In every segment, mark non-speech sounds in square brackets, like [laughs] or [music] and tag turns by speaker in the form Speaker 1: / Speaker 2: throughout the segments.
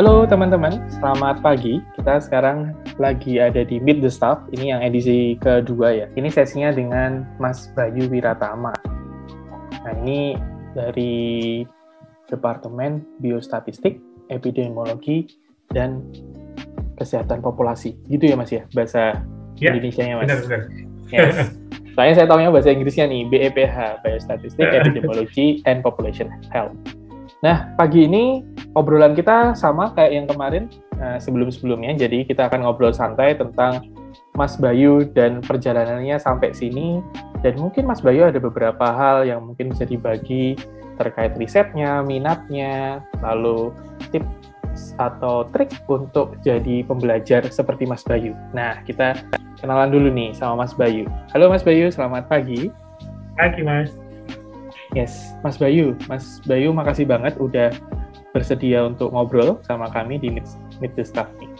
Speaker 1: Halo teman-teman, selamat pagi. Kita sekarang lagi ada di Meet the Staff. Ini yang edisi kedua ya. Ini sesinya dengan Mas Bayu Wiratama. Nah ini dari Departemen Biostatistik, Epidemiologi, dan Kesehatan Populasi. Gitu ya Mas ya, bahasa ya, Indonesia-nya Mas?
Speaker 2: Benar-benar.
Speaker 1: Yes. Soalnya saya tahunya bahasa Inggrisnya nih, BEPH, Biostatistik, Epidemiology, and Population Health. Nah, pagi ini obrolan kita sama kayak yang kemarin uh, sebelum-sebelumnya. Jadi kita akan ngobrol santai tentang Mas Bayu dan perjalanannya sampai sini. Dan mungkin Mas Bayu ada beberapa hal yang mungkin bisa dibagi terkait risetnya, minatnya, lalu tips atau trik untuk jadi pembelajar seperti Mas Bayu. Nah, kita kenalan dulu nih sama Mas Bayu. Halo Mas Bayu, selamat pagi.
Speaker 2: Pagi Mas.
Speaker 1: Yes, Mas Bayu. Mas Bayu, makasih banget udah bersedia untuk ngobrol sama kami di Meet, Meet the Staff nih.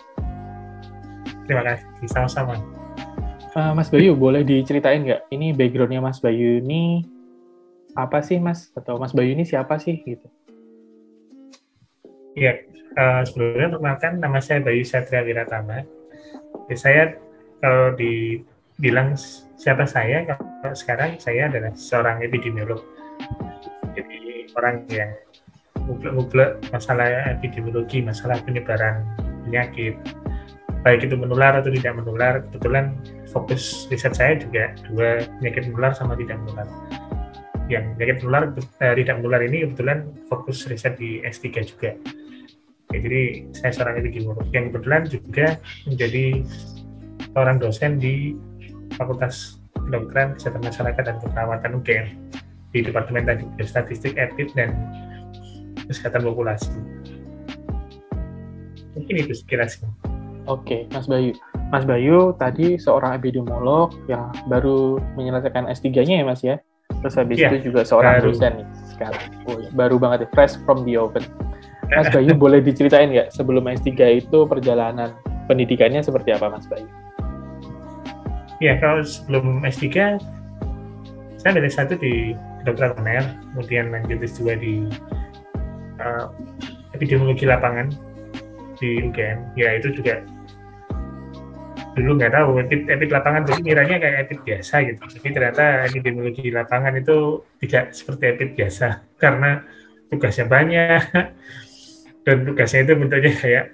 Speaker 2: Terima kasih, sama-sama.
Speaker 1: Uh, Mas Bayu, boleh diceritain nggak? Ini backgroundnya Mas Bayu ini apa sih, Mas? Atau Mas Bayu ini siapa sih, gitu?
Speaker 2: Iya, uh, sebelumnya perkenalkan nama saya Bayu Satria Wiratama. Jadi saya kalau dibilang siapa saya, kalau sekarang saya adalah seorang epidemiolog jadi orang yang ngublek masalah epidemiologi, masalah penyebaran penyakit, baik itu menular atau tidak menular. Kebetulan fokus riset saya juga dua penyakit menular sama tidak menular. Yang penyakit menular eh, tidak menular ini kebetulan fokus riset di S3 juga. Ya, jadi saya seorang epidemiolog yang kebetulan juga menjadi seorang dosen di Fakultas Kedokteran Kesehatan Masyarakat dan Keperawatan UGM di Departemen tadi Statistik, Epid, dan Kesehatan Populasi. Mungkin itu sekiranya.
Speaker 1: Oke, Mas Bayu. Mas Bayu tadi seorang epidemiolog yang baru menyelesaikan S3-nya ya Mas ya? Terus habis ya, itu juga seorang baru. dosen nih sekarang. Oh, ya, baru banget ya, fresh from the oven. Mas [laughs] Bayu boleh diceritain nggak sebelum S3 itu perjalanan pendidikannya seperti apa Mas Bayu?
Speaker 2: Ya, kalau sebelum S3, saya dari satu di kedokteran UNER, kemudian lanjut S2 di uh, epidemiologi lapangan di UGM. Ya itu juga dulu nggak tahu epid, epid lapangan dulu kiranya kayak epid biasa gitu. Tapi ternyata epidemiologi lapangan itu tidak seperti epid biasa karena tugasnya banyak [laughs] dan tugasnya itu bentuknya kayak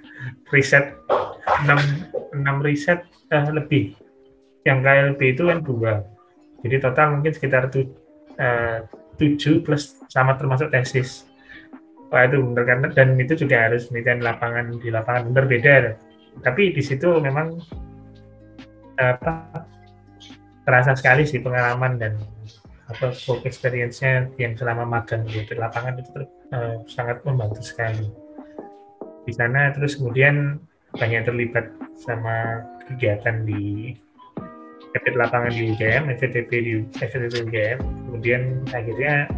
Speaker 2: riset 6, 6 riset uh, lebih yang KLB itu kan dua jadi total mungkin sekitar tuh Eh, tujuh plus sama termasuk tesis. Wah itu benar kan dan itu juga harus penelitian lapangan di lapangan benar beda. Tapi di situ memang apa terasa sekali sih pengalaman dan apa work experience-nya yang selama magang di lapangan itu uh, sangat membantu sekali. Di sana terus kemudian banyak terlibat sama kegiatan di FT lapangan di UGM, FTP di FTP UGM, kemudian akhirnya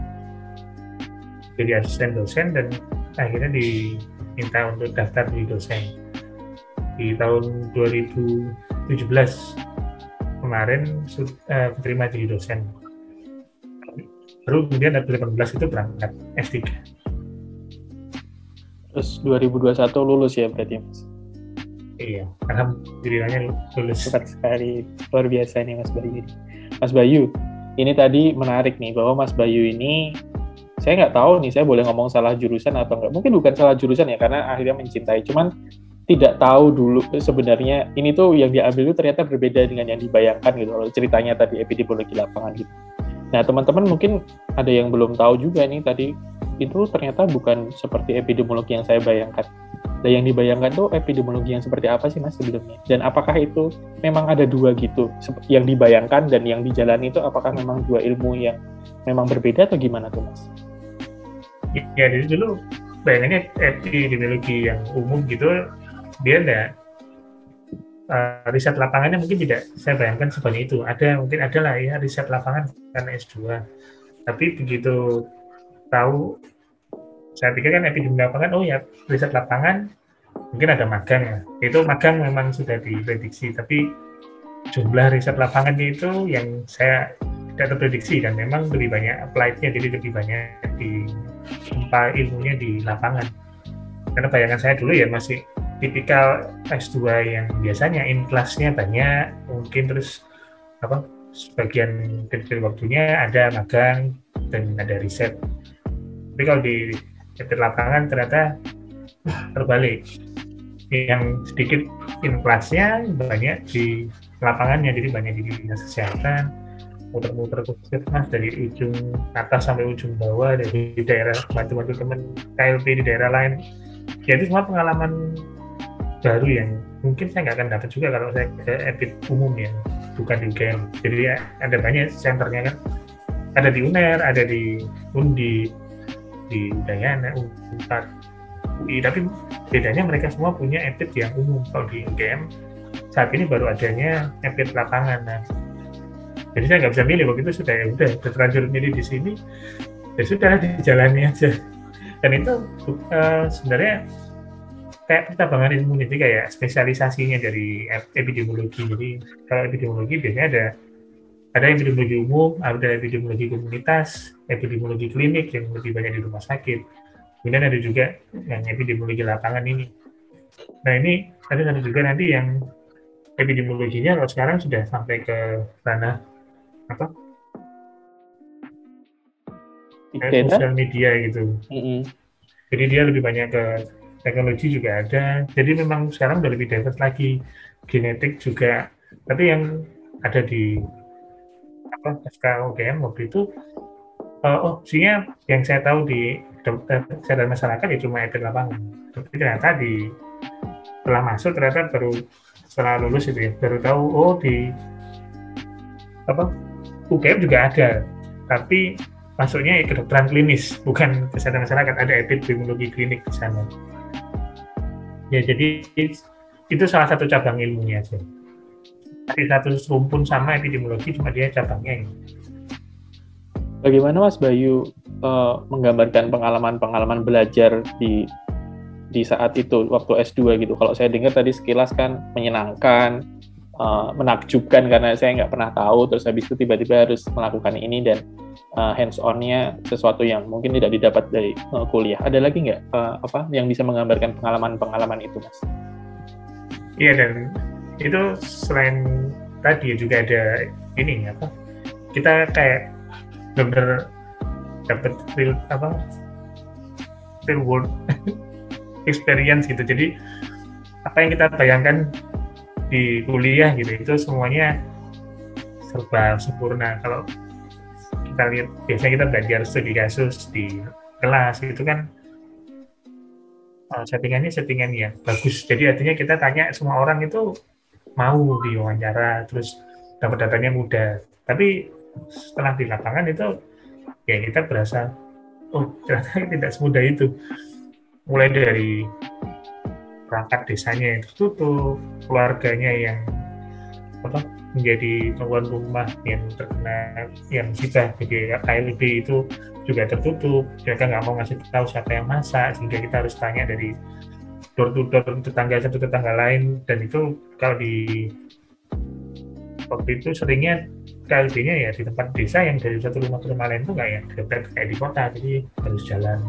Speaker 2: jadi asisten dosen dan akhirnya diminta untuk daftar di dosen. Di tahun 2017 kemarin uh, terima jadi dosen. Baru kemudian dari 2018 itu berangkat S3
Speaker 1: terus 2021 lulus ya berarti mas
Speaker 2: Iya, alhamdulillahnya lulus.
Speaker 1: Cepat sekali, luar biasa nih Mas Bayu. Mas Bayu, ini tadi menarik nih bahwa Mas Bayu ini saya nggak tahu nih saya boleh ngomong salah jurusan atau enggak. Mungkin bukan salah jurusan ya karena akhirnya mencintai. Cuman tidak tahu dulu sebenarnya ini tuh yang diambil itu ternyata berbeda dengan yang dibayangkan gitu. Kalau ceritanya tadi epidemiologi lapangan gitu. Nah teman-teman mungkin ada yang belum tahu juga nih tadi itu ternyata bukan seperti epidemiologi yang saya bayangkan dan yang dibayangkan tuh epidemiologi yang seperti apa sih mas sebelumnya? Dan apakah itu memang ada dua gitu yang dibayangkan dan yang dijalani itu apakah memang dua ilmu yang memang berbeda atau gimana tuh mas?
Speaker 2: Ya jadi dulu bayangannya epidemiologi yang umum gitu dia ada uh, riset lapangannya mungkin tidak saya bayangkan sebanyak itu. Ada mungkin ada lah ya riset lapangan karena S2. Tapi begitu tahu saya pikir kan epidemi lapangan oh ya riset lapangan mungkin ada magang ya. Itu magang memang sudah diprediksi tapi jumlah riset lapangannya itu yang saya tidak terprediksi dan memang lebih banyak applied-nya jadi lebih banyak di tempat ilmunya di lapangan. Karena bayangan saya dulu ya masih tipikal S2 yang biasanya in kelasnya banyak mungkin terus apa sebagian dari waktunya ada magang dan ada riset. Tapi kalau di lapangan ternyata terbalik. Yang sedikit in kelasnya banyak di lapangannya jadi banyak di dinas kesehatan. Muter-muter puskesmas dari ujung atas sampai ujung bawah dari daerah bantu-bantu teman KLP di daerah lain. Ya itu semua pengalaman baru yang mungkin saya nggak akan dapat juga kalau saya ke EPIT umum ya bukan di UGM jadi ya, ada banyak senternya kan. Ada di UNER ada di UNDI di Udayana UNPAD UI tapi bedanya mereka semua punya EPIT yang umum. Kalau di UGM saat ini baru adanya EPIT lapangan nah. Jadi saya nggak bisa milih waktu itu sudah ya udah terlanjur milih di sini ya sudah dijalani aja. Dan itu uh, sebenarnya kayak pertambangan ilmu jadi kayak spesialisasinya dari epidemiologi. Jadi kalau epidemiologi biasanya ada ada epidemiologi umum, ada epidemiologi komunitas, epidemiologi klinik yang lebih banyak di rumah sakit. Kemudian ada juga yang epidemiologi lapangan ini. Nah ini ada satu juga nanti yang epidemiologinya kalau sekarang sudah sampai ke ranah apa? Sosial media gitu. Mm -hmm. Jadi dia lebih banyak ke teknologi juga ada. Jadi memang sekarang udah lebih diverse lagi. Genetik juga. Tapi yang ada di apa? FKUGM waktu itu uh, oh yang saya tahu di dokter kesehatan masyarakat ya cuma etik lapangan. Tapi ternyata di setelah masuk ternyata baru setelah lulus itu ya baru tahu oh di apa UGM juga ada. Tapi masuknya kedokteran klinis bukan kesehatan masyarakat ada epidemiologi klinik di sana. Ya jadi itu salah satu cabang ilmunya aja dari satu rumpun sama epidemiologi cuma dia cabangnya ini.
Speaker 1: Bagaimana Mas Bayu uh, menggambarkan pengalaman-pengalaman belajar di di saat itu waktu S2 gitu. Kalau saya dengar tadi sekilas kan menyenangkan, uh, menakjubkan karena saya nggak pernah tahu. Terus habis itu tiba-tiba harus melakukan ini dan uh, hands-onnya sesuatu yang mungkin tidak didapat dari uh, kuliah. Ada lagi nggak uh, apa yang bisa menggambarkan pengalaman-pengalaman itu, mas?
Speaker 2: Iya dan itu selain tadi juga ada ini apa? Kita kayak benar dapat real apa real world [laughs] experience gitu. Jadi apa yang kita bayangkan di kuliah gitu itu semuanya serba sempurna. Kalau kita lihat biasanya kita belajar studi kasus di kelas itu kan uh, settingannya settingan ya bagus jadi artinya kita tanya semua orang itu mau diwawancara terus dapat datanya mudah. Tapi setelah di lapangan itu ya kita berasa oh ternyata tidak semudah itu. Mulai dari perangkat desanya yang tertutup keluarganya yang apa menjadi tuan rumah yang terkena yang kita jadi KLB itu juga tertutup. Mereka nggak mau ngasih tahu siapa yang masak sehingga kita harus tanya dari door to door tetangga satu tetangga lain. Dan itu kalau di waktu itu seringnya KLB-nya ya di tempat desa yang dari satu rumah ke rumah lain itu nggak ya dekat kayak di kota jadi harus jalan.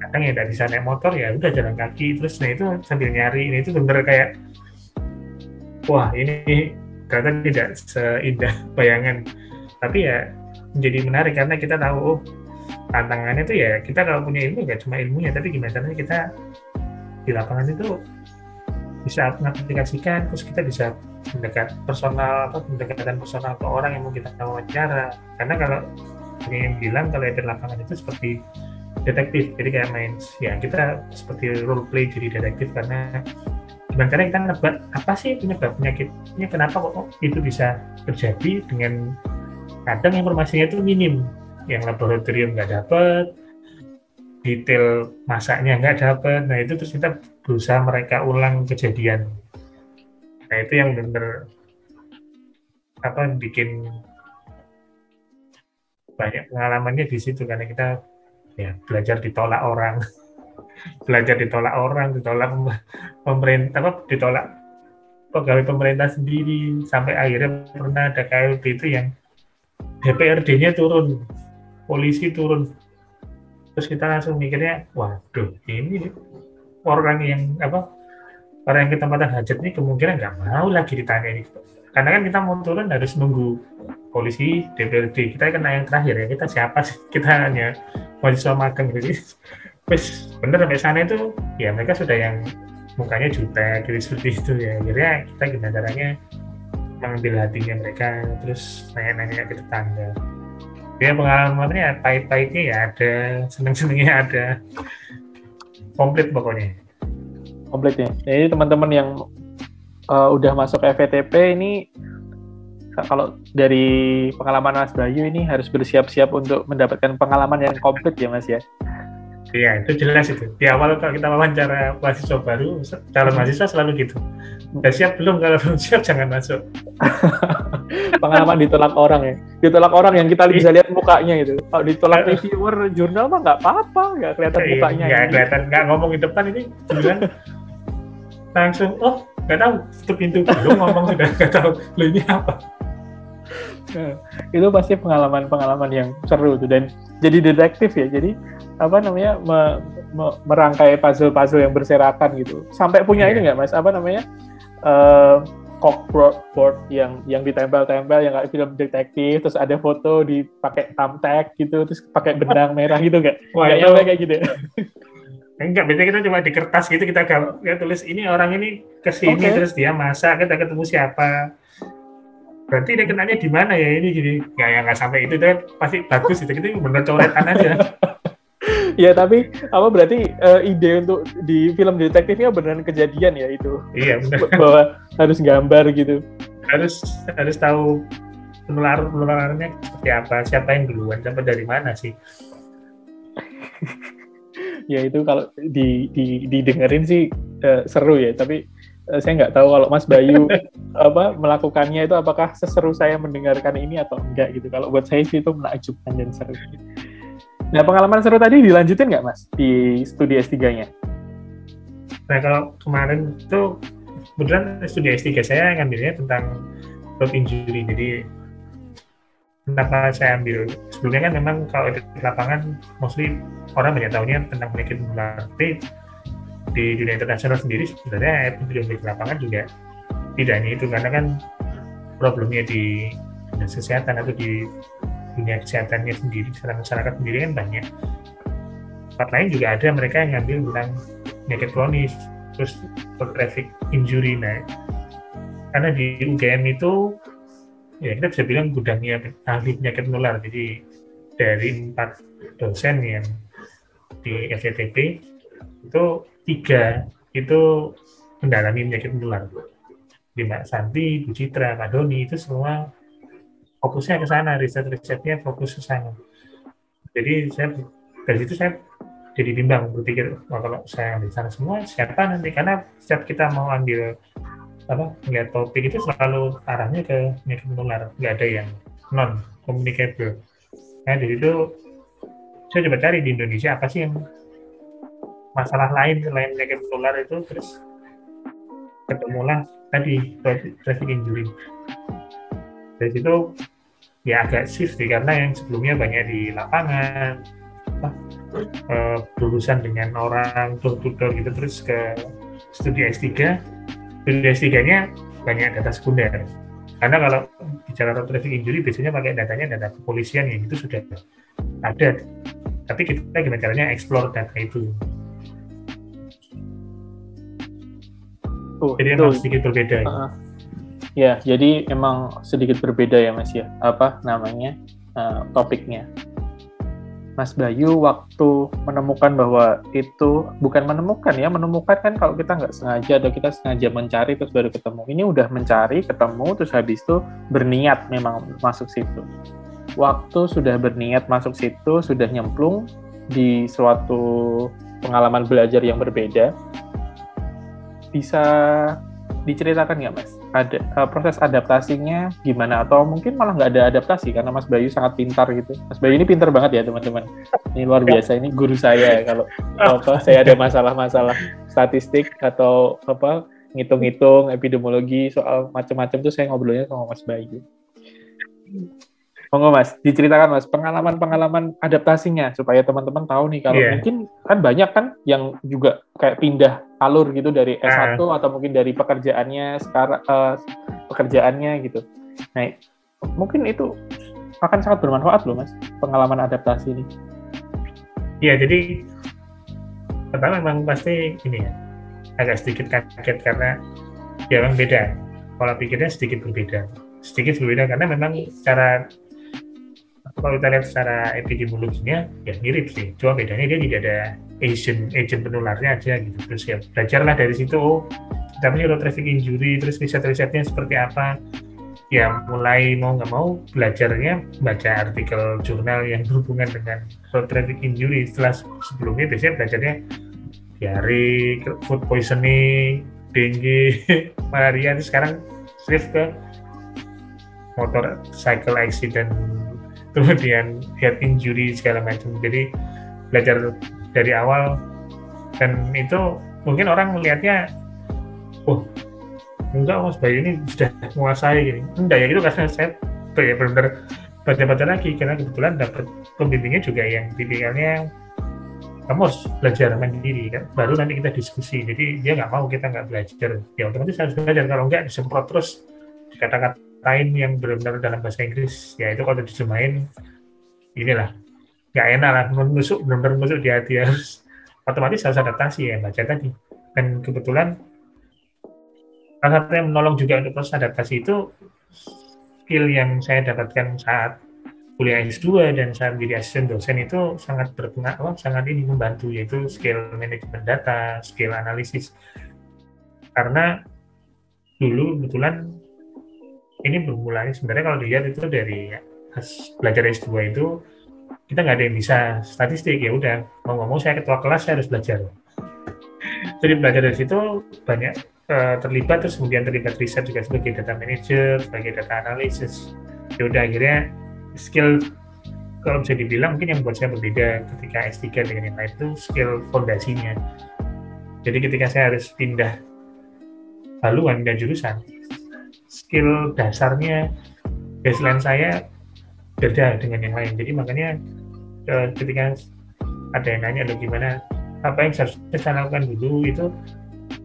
Speaker 2: Kadang ya dari bisa naik motor ya udah jalan kaki. Terus nah itu sambil nyari ini itu bener kayak wah ini ternyata tidak seindah [laughs] bayangan. Tapi ya menjadi menarik karena kita tahu oh tantangannya itu ya kita kalau punya ilmu ya cuma ilmunya tapi gimana caranya kita di lapangan itu bisa mengaplikasikan terus kita bisa mendekat personal apa pendekatan personal ke orang yang mau kita wawancara. Karena kalau yang bilang kalau di lapangan itu seperti detektif jadi kayak main ya kita seperti role play jadi detektif karena gimana caranya kita nebak apa sih penyebab penyakitnya kenapa kok itu bisa terjadi dengan kadang informasinya itu minim. Yang laboratorium nggak dapat detail masaknya nggak dapat nah itu terus kita berusaha mereka ulang kejadian. Nah itu yang benar apa bikin banyak pengalamannya di situ. Karena kita ya belajar ditolak orang. [laughs] Belajar ditolak orang, ditolak pemerintah, apa ditolak pegawai pemerintah sendiri. Sampai akhirnya pernah ada KLB itu yang DPRD-nya turun, polisi turun terus kita langsung mikirnya waduh ini orang yang apa orang yang ketempatan hajat ini kemungkinan nggak mau lagi ditanya ini karena kan kita mau turun harus nunggu polisi DPRD kita kan yang terakhir ya kita siapa sih? [laughs] Kita hanya mahasiswa magang jadi wes bener sampai sana itu ya mereka sudah yang mukanya jutek gitu seperti itu ya. Jadi kita gimana caranya mengambil hatinya mereka terus nanya-nanya ke tetangga ya pengalamannya pahit-pahitnya ya ada seneng-senengnya ada komplit pokoknya
Speaker 1: komplit ya jadi teman-teman yang uh, udah masuk FVTP ini kalau dari pengalaman Mas Bayu ini harus bersiap-siap untuk mendapatkan pengalaman yang komplit ya Mas ya.
Speaker 2: Iya, itu jelas itu. Di awal kalau kita wawancara mahasiswa baru, calon mahasiswa selalu gitu. Udah siap belum? Kalau belum siap jangan masuk. [laughs]
Speaker 1: Pengalaman ditolak orang ya. Ditolak orang yang kita bisa lihat mukanya gitu. Kalau ditolak reviewer jurnal mah nggak apa-apa, nggak kelihatan iya, mukanya.
Speaker 2: Nggak kelihatan, nggak ngomong di depan ini bilang langsung, oh nggak tahu tutup pintu belum ngomong sudah nggak tahu lo ini apa
Speaker 1: nah, itu pasti pengalaman-pengalaman yang seru tuh dan jadi detektif ya jadi apa namanya me, me, merangkai puzzle-puzzle yang berserakan gitu sampai punya yeah. ini nggak mas apa namanya uh, board yang yang ditempel-tempel yang kayak film detektif terus ada foto dipakai thumbtack gitu terus pakai benang [laughs] merah gitu nggak?
Speaker 2: Wah, itu... kayak gitu. Ya? Enggak, biasanya kita cuma di kertas gitu kita ya, tulis ini orang ini ke sini okay. terus dia masak kita ketemu siapa. Berarti dia kenanya di mana ya ini gini. Nggak ya nggak sampai itu deh pasti bagus itu kita benar coretan aja. [laughs]
Speaker 1: ya tapi apa berarti uh, ide untuk di film detektifnya beneran kejadian ya itu?
Speaker 2: Iya benar. [laughs]
Speaker 1: Bahwa harus gambar gitu.
Speaker 2: Harus harus tahu penularan penularannya seperti apa, siapa yang duluan, sampai dari mana sih [laughs]
Speaker 1: ya itu kalau di, di didengerin sih uh, seru ya tapi uh, saya nggak tahu kalau Mas Bayu [laughs] apa melakukannya itu apakah seseru saya mendengarkan ini atau enggak gitu kalau buat saya sih itu menakjubkan dan seru nah pengalaman seru tadi dilanjutin nggak Mas di studi S3-nya
Speaker 2: nah kalau kemarin itu kebetulan studi S3 saya ngambilnya tentang road injury. Jadi kenapa saya ambil. Sebelumnya kan memang kalau di lapangan mostly orang banyak tahunya tentang penyakit menular. Tapi di dunia internasional sendiri sebenarnya epidemiologi di lapangan juga tidak hanya itu. Karena kan problemnya di kesehatan atau di dunia kesehatannya sendiri secara masyarakat sendiri kan banyak tempat lain juga ada mereka yang ngambil tentang penyakit kronis terus traffic injury nah karena di UGM itu ya kita bisa bilang gudangnya ahli penyakit menular. Jadi dari empat dosen yang di FCTP itu tiga itu mendalami penyakit menular. Di Mbak Santi, Bu Citra, Pak Doni itu semua fokusnya ke sana, riset-risetnya fokus ke sana. Jadi saya dari situ saya jadi bimbang berpikir, wah kalau saya di sana semua siapa nanti? Karena setiap kita mau ambil apa melihat topik itu selalu arahnya ke penyakit menular nggak ada yang non communicable nah di situ saya coba cari di Indonesia apa sih yang masalah lain selain penyakit menular itu terus ketemulah tadi traffic injury dari situ ya agak shift sih karena yang sebelumnya banyak di lapangan apa, uh, berurusan dengan orang door to door gitu terus ke studi S3 studi S3-nya banyak data sekunder. Karena kalau bicara road traffic injury biasanya pakai datanya data kepolisian yang itu sudah ada. Tapi kita gimana caranya explore data itu.
Speaker 1: Oh, jadi itu, sedikit berbeda. Uh, ya. jadi emang sedikit berbeda ya Mas ya. Apa namanya uh, topiknya? Mas Bayu waktu menemukan bahwa itu bukan menemukan ya menemukan kan kalau kita nggak sengaja atau kita sengaja mencari terus baru ketemu ini udah mencari ketemu terus habis itu berniat memang masuk situ waktu sudah berniat masuk situ sudah nyemplung di suatu pengalaman belajar yang berbeda bisa diceritakan nggak mas? Ada uh, proses adaptasinya gimana? Atau mungkin malah nggak ada adaptasi karena Mas Bayu sangat pintar gitu. Mas Bayu ini pintar banget ya teman-teman. Ini luar biasa. Ini guru saya ya kalau apa saya ada masalah-masalah statistik atau apa ngitung-ngitung epidemiologi soal macam-macam tuh saya ngobrolnya sama Mas Bayu. Monggo Mas, diceritakan Mas pengalaman-pengalaman adaptasinya supaya teman-teman tahu nih kalau yeah. mungkin kan banyak kan yang juga kayak pindah alur gitu dari S1 uh. atau mungkin dari pekerjaannya sekarang uh, pekerjaannya gitu. Nah, mungkin itu akan sangat bermanfaat loh Mas pengalaman adaptasi ini.
Speaker 2: Iya, jadi pertama memang pasti ini ya agak sedikit kaget karena ya memang beda pola pikirnya sedikit berbeda sedikit berbeda karena memang cara kalau kita lihat secara epidemiologinya ya mirip sih. Cuma bedanya dia tidak ada agent agent penularnya aja gitu. Terus ya belajarlah dari situ. Oh kita punya traffic injury terus riset-risetnya seperti apa. Ya mulai mau nggak mau belajarnya baca artikel jurnal yang berhubungan dengan road traffic injury. Setelah sebelumnya biasanya belajarnya diare, food poisoning, dengue, [laughs] malaria, sekarang shift ke motor cycle accident kemudian head injury segala macam. Jadi belajar dari awal. Dan itu mungkin orang melihatnya oh enggak mas Bayu ini sudah menguasai gini enggak ya gitu karena saya benar-benar baca-baca lagi. Karena kebetulan dapat pembimbingnya juga yang tipikalnya kamu harus belajar mandiri kan. Baru nanti kita diskusi. Jadi dia nggak mau kita nggak belajar. Ya otomatis harus belajar. Kalau enggak disemprot terus kata-kata lain yang benar-benar dalam bahasa Inggris ya itu kalau dijemain inilah nggak enak lah menusuk benar-benar menusuk di hati harus otomatis harus adaptasi ya baca tadi dan kebetulan salah satu yang menolong juga untuk proses adaptasi itu skill yang saya dapatkan saat kuliah S2 dan saat menjadi asisten dosen itu sangat berpengaruh, sangat ini membantu yaitu skill manajemen data, skill analisis. Karena dulu kebetulan ini bermulai sebenarnya kalau dilihat itu dari belajar S2 itu kita nggak ada yang bisa statistik ya udah mau ngomong saya ketua kelas saya harus belajar. Jadi belajar dari situ banyak uh, terlibat terus kemudian terlibat riset juga sebagai data manager sebagai data analysis ya udah akhirnya skill kalau bisa dibilang mungkin yang buat saya berbeda ketika S3 dengan yang lain itu skill fondasinya. Jadi ketika saya harus pindah haluan dan jurusan skill dasarnya baseline saya beda dengan yang lain. Jadi makanya uh, ketika ada yang nanya lo gimana apa yang harus saya lakukan dulu itu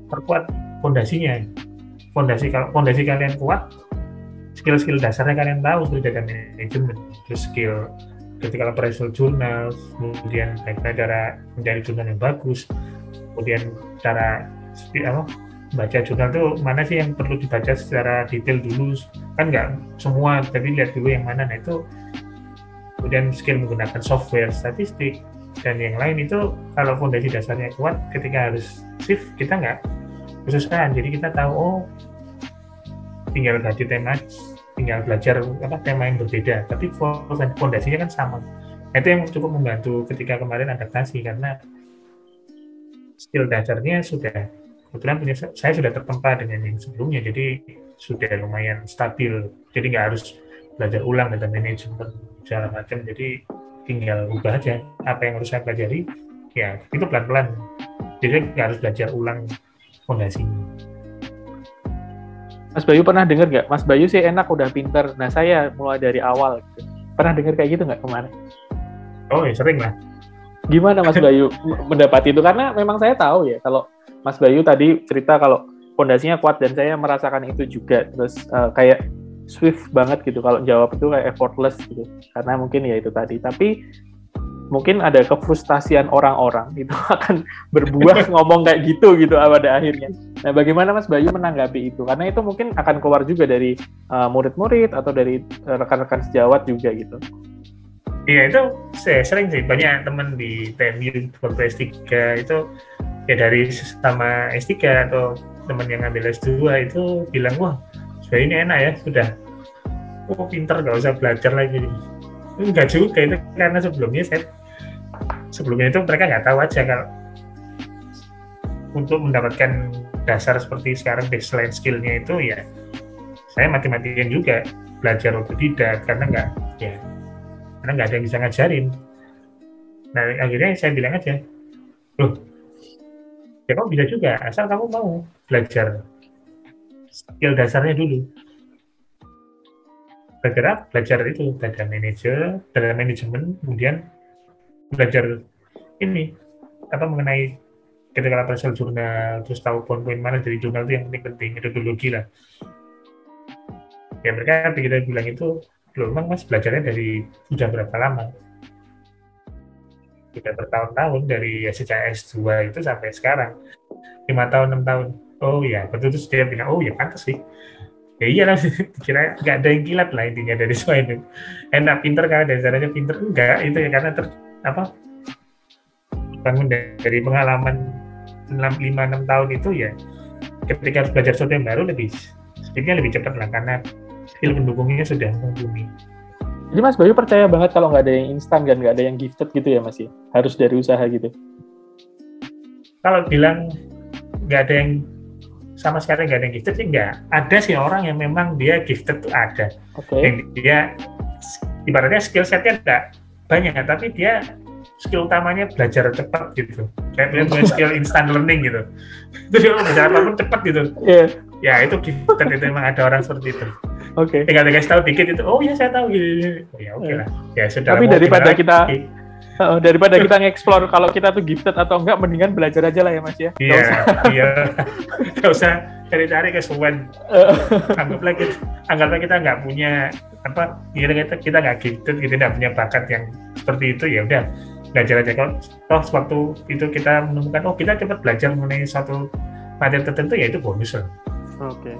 Speaker 2: perkuat fondasinya. Fondasi kalau fondasi kalian kuat, skill-skill dasarnya kalian tahu seperti data management, terus skill ketika appraisal jurnal, kemudian bagaimana cara mencari jurnal yang bagus, kemudian cara apa baca jurnal itu mana sih yang perlu dibaca secara detail dulu? Kan nggak semua tapi lihat dulu yang mana. Nah itu kemudian skill menggunakan software statistik dan yang lain itu kalau fondasi dasarnya kuat ketika harus shift kita nggak kesusahan jadi kita tahu oh tinggal ganti tema tinggal belajar apa tema yang berbeda. Tapi fondasinya kan sama. Nah, itu yang cukup membantu ketika kemarin adaptasi karena skill dasarnya sudah kebetulan punya saya sudah tertempa dengan yang sebelumnya jadi sudah lumayan stabil. Jadi nggak harus belajar ulang data manajemen segala macam. Jadi tinggal ubah aja apa yang harus saya pelajari ya itu pelan-pelan. Jadi nggak harus belajar ulang fondasinya.
Speaker 1: Mas Bayu pernah dengar nggak? Mas Bayu sih enak udah pinter. Nah saya mulai dari awal gitu. pernah dengar kayak gitu nggak kemarin?
Speaker 2: Oh ya sering lah.
Speaker 1: Gimana Mas Bayu [laughs] mendapat itu? Karena memang saya tahu ya kalau Mas Bayu tadi cerita kalau fondasinya kuat dan saya merasakan itu juga terus uh, kayak swift banget gitu kalau jawab itu kayak effortless gitu karena mungkin ya itu tadi tapi mungkin ada kefrustasian orang-orang itu [laughs] akan berbuah [laughs] ngomong kayak gitu gitu pada akhirnya. Nah, bagaimana Mas Bayu menanggapi itu? Karena itu mungkin akan keluar juga dari eh, murid-murid uh, atau dari uh, rekan-rekan sejawat juga gitu.
Speaker 2: Iya itu saya sering sih banyak teman di TMU waktu S3 itu ya dari sama S3 atau teman yang ngambil S2 itu bilang wah sudah ini enak ya sudah. Oh pinter gak usah belajar lagi. Enggak juga itu karena sebelumnya saya sebelumnya itu mereka nggak tahu aja kalau untuk mendapatkan dasar seperti sekarang baseline skillnya itu ya saya mati-matian juga belajar otodidak karena nggak ya karena nggak ada yang bisa ngajarin. Nah akhirnya saya bilang aja loh ya kamu bisa juga asal kamu mau belajar skill dasarnya dulu. Belajar belajar itu data manager data manajemen kemudian belajar ini apa mengenai ketika appraisal jurnal terus tahu poin-poin mana dari jurnal itu yang penting penting metodologi lah. Ya mereka kita bilang itu belum memang mas belajarnya dari sudah berapa lama sudah bertahun-tahun dari ya sejak S2 itu sampai sekarang. Lima tahun enam tahun. Oh ya betul itu dia bilang oh ya pantas sih. Ya iya lah [laughs] kira nggak ada yang kilat lah intinya dari semua itu enak pinter kan? Dari caranya pinter? Enggak itu ya karena ter apa bangun dari pengalaman enam lima enam tahun itu ya ketika harus belajar sesuatu yang baru lebih speednya lebih cepat lah karena skill pendukungnya sudah mumpuni.
Speaker 1: Jadi Mas Bayu percaya banget kalau nggak ada yang instan kan, nggak ada yang gifted gitu ya Mas ya? Harus dari usaha gitu.
Speaker 2: Kalau bilang nggak ada yang sama sekali nggak ada yang gifted sih nggak ada sih orang yang memang dia gifted tuh ada okay. yang dia ibaratnya skill setnya enggak banyak tapi dia skill utamanya belajar cepat gitu kayak punya punya skill instant learning gitu [laughs] itu dia belajar apa pun cepat gitu yeah. ya itu gifted itu memang ada orang seperti itu
Speaker 1: oke okay.
Speaker 2: tinggal dikasih tahu dikit itu oh ya saya tahu gitu oh, ya oke okay lah ya
Speaker 1: sudah tapi daripada kita Uh, daripada kita nge-explore kalau kita tuh gifted atau enggak, mendingan belajar aja lah ya mas ya.
Speaker 2: Iya, iya. [laughs] Gak usah cari-cari kesuwen. anggaplah kita, anggaplah kita nggak punya apa, kita kita kita nggak gifted, kita nggak punya bakat yang seperti itu ya udah belajar aja. Kalau toh waktu itu kita menemukan oh kita cepat belajar mengenai satu materi tertentu ya itu bonus
Speaker 1: Oke. Okay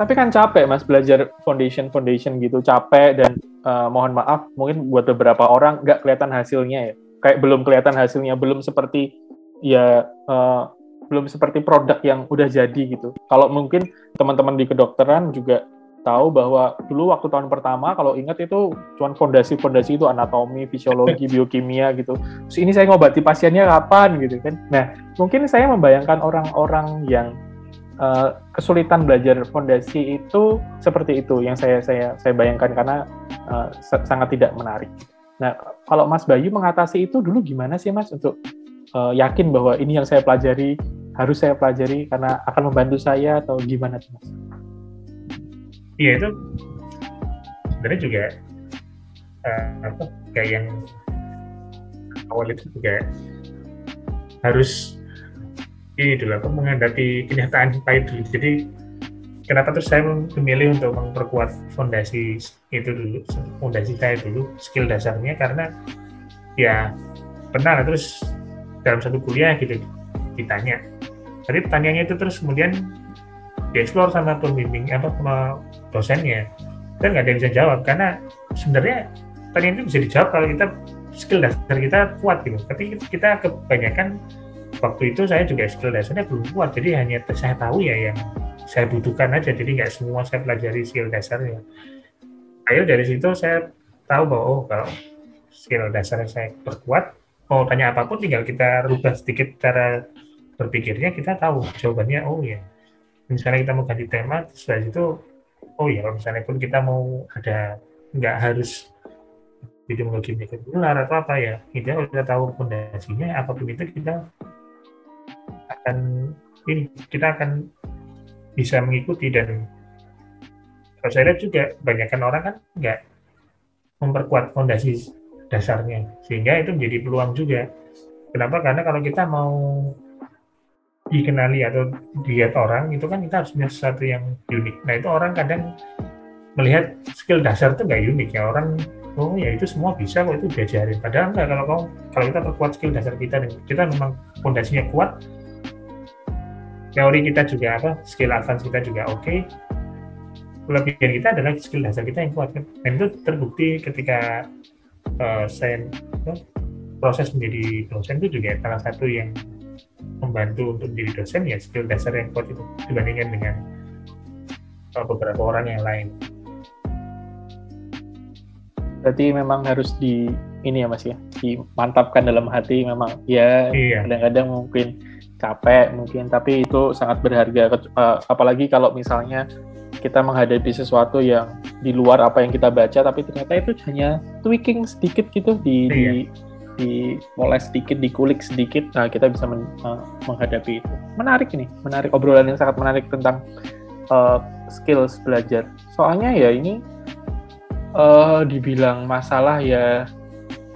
Speaker 1: tapi kan capek mas belajar foundation foundation gitu capek dan uh, mohon maaf mungkin buat beberapa orang nggak kelihatan hasilnya ya kayak belum kelihatan hasilnya belum seperti ya uh, belum seperti produk yang udah jadi gitu kalau mungkin teman-teman di kedokteran juga tahu bahwa dulu waktu tahun pertama kalau ingat itu cuma fondasi-fondasi itu anatomi, fisiologi, [laughs] biokimia gitu. Terus ini saya ngobati pasiennya kapan gitu kan. Nah, mungkin saya membayangkan orang-orang yang uh, kesulitan belajar fondasi itu seperti itu yang saya saya saya bayangkan karena uh, sangat tidak menarik. Nah, kalau Mas Bayu mengatasi itu dulu gimana sih Mas untuk uh, yakin bahwa ini yang saya pelajari harus saya pelajari karena akan membantu saya atau gimana tuh Mas?
Speaker 2: Iya itu sebenarnya juga uh, apa kayak yang awal itu juga harus ini dulu aku menghadapi kenyataan pahit dulu jadi kenapa terus saya memilih untuk memperkuat fondasi itu dulu fondasi saya dulu skill dasarnya? Karena ya pernah terus dalam satu kuliah gitu ditanya. Tapi pertanyaannya itu terus kemudian dieksplor sama pembimbing apa sama dosennya. Dan nggak ada yang bisa jawab karena sebenarnya pertanyaan itu bisa dijawab kalau kita skill dasar kita kuat gitu. Tapi kita kebanyakan waktu itu saya juga skill dasarnya belum kuat jadi hanya saya tahu ya yang saya butuhkan aja jadi nggak semua saya pelajari skill dasarnya. Akhirnya dari situ saya tahu bahwa oh kalau skill dasarnya saya perkuat mau tanya apa pun tinggal kita rubah sedikit cara berpikirnya kita tahu jawabannya oh ya misalnya kita mau ganti tema setelah itu oh ya kalau misalnya pun kita mau ada nggak harus epidemiologi molekuler atau apa ya kita udah tahu fondasinya apa pun itu kita akan ini kita akan bisa mengikuti dan kalau saya lihat juga banyakkan orang kan nggak memperkuat fondasi dasarnya sehingga itu menjadi peluang juga. Kenapa? Karena kalau kita mau dikenali atau dilihat orang itu kan kita harus punya sesuatu yang unik. Nah itu orang kadang melihat skill dasar itu nggak unik ya. Orang oh ya itu semua bisa kok itu diajarin. Padahal enggak kalau kalau kita perkuat skill dasar kita dan kita memang fondasinya kuat teori kita juga apa skill advance kita juga oke okay. kelebihan kita adalah skill dasar kita yang kuat kan dan itu terbukti ketika uh, saya uh, proses menjadi dosen itu juga salah satu yang membantu untuk menjadi dosen ya skill dasar yang kuat itu dibandingkan dengan uh, beberapa orang yang lain.
Speaker 1: Berarti memang harus di ini ya mas ya dimantapkan dalam hati memang ya iya. kadang-kadang mungkin capek mungkin tapi itu sangat berharga. Uh, apalagi kalau misalnya kita menghadapi sesuatu yang di luar apa yang kita baca tapi ternyata itu hanya tweaking sedikit gitu di iya. di di mulai sedikit dikulik sedikit nah kita bisa men, uh, menghadapi itu. Menarik ini menarik obrolan yang sangat menarik tentang uh, skills belajar. Soalnya ya ini uh, dibilang masalah ya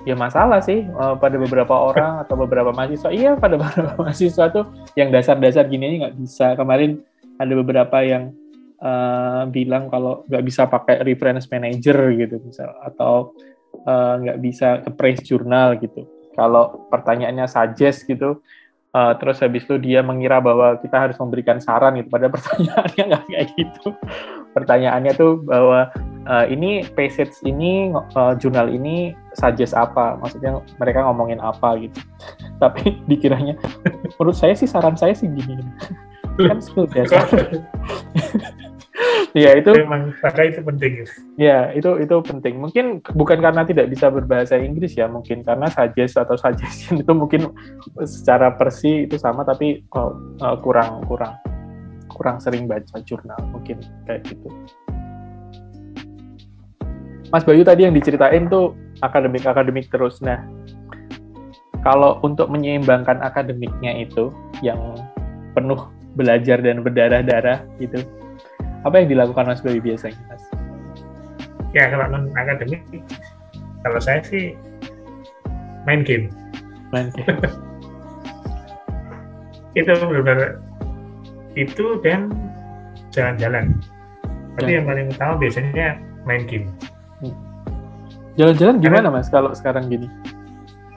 Speaker 1: ya masalah sih uh, pada beberapa orang atau beberapa mahasiswa. Iya pada [laughs] beberapa mahasiswa tuh yang dasar-dasar gini nggak bisa. Kemarin ada beberapa yang uh, bilang kalau nggak bisa pakai reference manager gitu misal atau nggak uh, bisa ke praise jurnal gitu. Kalau pertanyaannya suggest gitu uh, terus habis itu dia mengira bahwa kita harus memberikan saran gitu. Pada [laughs] pertanyaannya nggak kayak gitu pertanyaannya tuh bahwa uh, ini passage ini uh, jurnal ini suggest apa? Maksudnya mereka ngomongin apa gitu. [laughs] Tapi dikiranya menurut saya sih saran saya sih gini. Kan skill biasa. [laughs] Ya itu
Speaker 2: memang maka itu penting
Speaker 1: ya itu itu penting. Mungkin bukan karena tidak bisa berbahasa Inggris ya mungkin karena suggest atau suggestion [laughs] itu mungkin secara persi itu sama tapi oh, kurang kurang kurang sering baca jurnal mungkin kayak gitu. Mas Bayu tadi yang diceritain tuh akademik-akademik terus. Nah kalau untuk menyeimbangkan akademiknya itu yang penuh belajar dan berdarah-darah gitu apa yang dilakukan Mas Bayu biasanya Mas?
Speaker 2: Ya kalau non akademik kalau saya sih main game.
Speaker 1: Main game. [laughs]
Speaker 2: Itu benar-benar itu dan jalan-jalan. Tapi yang paling utama biasanya main game. Hmm.
Speaker 1: Jalan-jalan gimana mas kalau sekarang gini?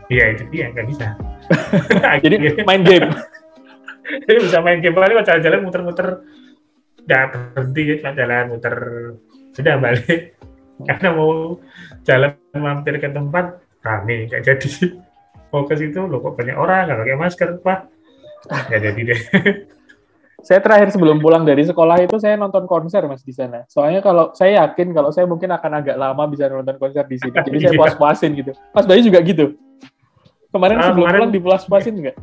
Speaker 2: Iya itu dia nggak bisa. [laughs]
Speaker 1: Jadi main game. [laughs]
Speaker 2: Jadi bisa main game paling jalan-jalan muter-muter nggak berhenti ya jalan muter sudah balik hmm. karena mau jalan mampir ke tempat rame nggak jadi mau ke situ loh kok banyak orang nggak pakai masker pak nggak jadi deh [laughs]
Speaker 1: saya terakhir sebelum pulang dari sekolah itu saya nonton konser mas di sana. Soalnya kalau saya yakin kalau saya mungkin akan agak lama bisa nonton konser di sini. Jadi saya iya. puas-puasin gitu. Mas Bayu juga gitu. Kemarin uh, sebelum kemarin, pulang dipuas-puasin nggak?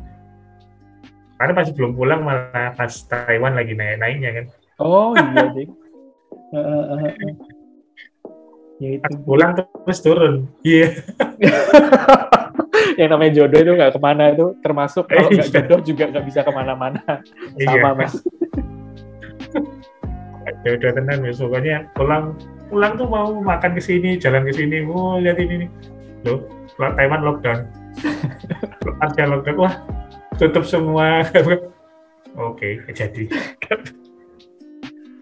Speaker 2: Karena masih belum pulang malah pas Taiwan lagi naik-naiknya kan.
Speaker 1: Oh iya deh.
Speaker 2: ya itu. pulang terus turun. Iya.
Speaker 1: Yeah. [laughs] [laughs] yang namanya jodoh itu nggak ke mana itu termasuk kalau nggak [laughs] iya. jodoh juga nggak bisa ke mana-mana. Iya. sama mas. [laughs]
Speaker 2: Jodoh tenan mas. Pokoknya pulang pulang tuh mau makan ke sini jalan ke sini. Mau lihat ini nih. Loh Taiwan lockdown. Ada lockdown. Wah tutup semua. Oke jadi.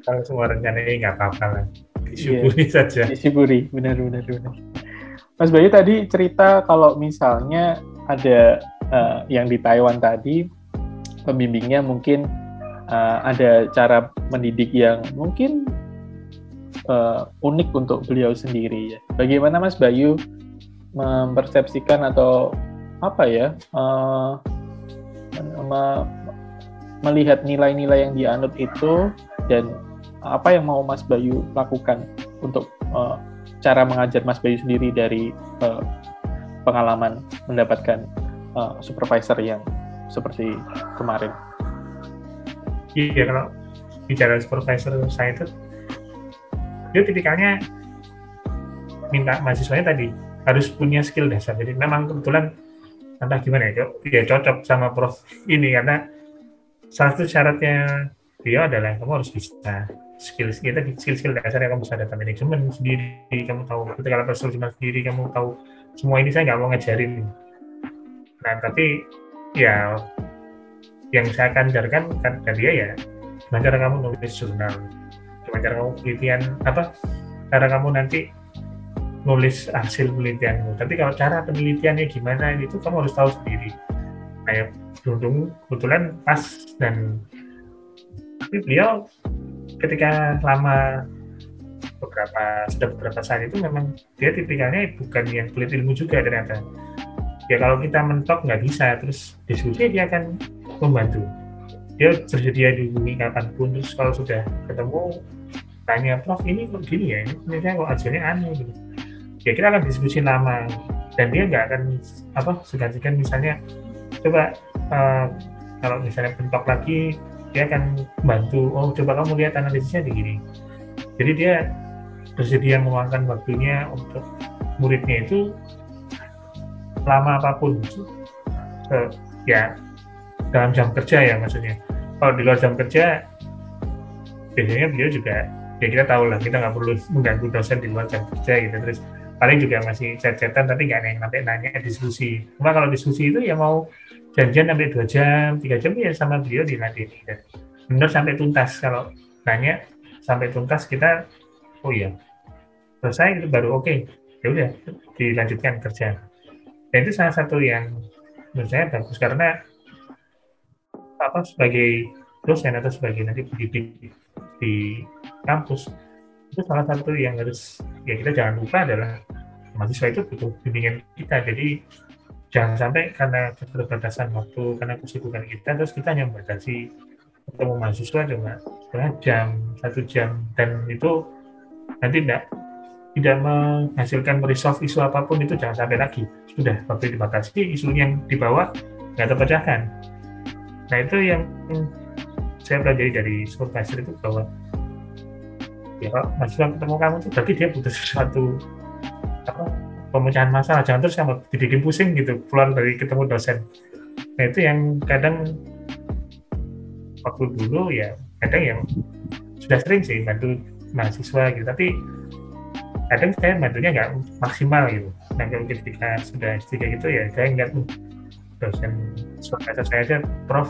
Speaker 2: Kalau semua rencana ini nggak apa-apa lah. Disyukuri yeah. saja.
Speaker 1: Disyukuri. Benar benar benar Mas Bayu tadi cerita kalau misalnya ada uh, yang di Taiwan tadi pembimbingnya mungkin uh, ada cara mendidik yang mungkin uh, unik untuk beliau sendiri ya. Bagaimana Mas Bayu mempersepsikan atau apa ya uh, me melihat nilai-nilai yang dianut itu dan apa yang mau Mas Bayu lakukan untuk uh, cara mengajar Mas Bayu sendiri dari uh, pengalaman mendapatkan uh, supervisor yang seperti kemarin?
Speaker 2: Iya, kalau bicara supervisor saya itu, dia tipikalnya minta mahasiswanya tadi harus punya skill dasar. Jadi memang kebetulan entah gimana ya, dia cocok sama prof ini karena salah satu syaratnya dia adalah kamu harus bisa skill kita skill skill dasar yang kamu bisa data manajemen sendiri kamu tahu ketika jurnal sendiri kamu tahu semua ini saya nggak mau ngajarin. Nah tapi ya yang saya akan ajarkan kan dari dia ya gimana cara kamu nulis jurnal? Gimana cara kamu penelitian apa cara kamu nanti nulis hasil penelitianmu? Tapi kalau cara penelitiannya gimana itu kamu harus tahu sendiri. Kayak beruntung kebetulan pas dan tapi beliau ketika lama beberapa sudah beberapa saat itu memang dia tipikalnya bukan yang pelit ilmu juga ternyata. Ya kalau kita mentok nggak bisa terus diskusi dia akan membantu. Dia tersedia dihubungi kapan pun terus kalau sudah ketemu tanya prof ini kok gini ya? Ini ternyata kok ajarnya aneh gitu. Ya kita akan diskusi lama dan dia nggak akan apa segan-segan misalnya coba uh, kalau misalnya bentok lagi dia akan bantu oh coba kamu lihat analisisnya di gini. Jadi dia bersedia meluangkan waktunya untuk muridnya itu lama apa pun. Uh, ya dalam jam kerja ya maksudnya. Kalau di luar jam kerja biasanya beliau juga ya kita tahu lah kita nggak perlu mengganggu dosen di luar jam kerja gitu. Terus paling juga masih chat-chatan tapi nggak ada yang sampai nanya diskusi. Cuma kalau diskusi itu ya mau janjian sampai dua jam tiga jam ya sama beliau diladeni dan benar sampai tuntas. Kalau nanya sampai tuntas kita oh iya selesai itu baru oke. Okay. ya udah dilanjutkan kerja. Dan itu salah satu yang menurut saya bagus karena apa sebagai dosen atau sebagai nanti pendidik di kampus itu salah satu yang harus ya kita jangan lupa adalah mahasiswa itu butuh bimbingan kita. Jadi jangan sampai karena keterbatasan waktu karena kesibukan kita terus kita hanya membatasi ketemu mahasiswa cuma setengah jam satu jam. Dan itu nanti tidak tidak menghasilkan meresolve isu apa pun itu jangan sampai lagi. Sudah waktu dibatasi isu yang dibawa nggak terpecahkan. Nah itu yang saya pelajari dari supervisor itu bahwa ya kalau mahasiswa ketemu kamu itu berarti dia butuh sesuatu apa pemecahan masalah. Jangan terus kamu dibikin pusing gitu pulang dari ketemu dosen. Nah itu yang kadang waktu dulu ya kadang yang sudah sering sih bantu mahasiswa gitu. Tapi kadang saya bantunya nggak maksimal gitu. Nah kalau ketika sudah tiga gitu ya saya nggak dosen supervisor saya aja prof.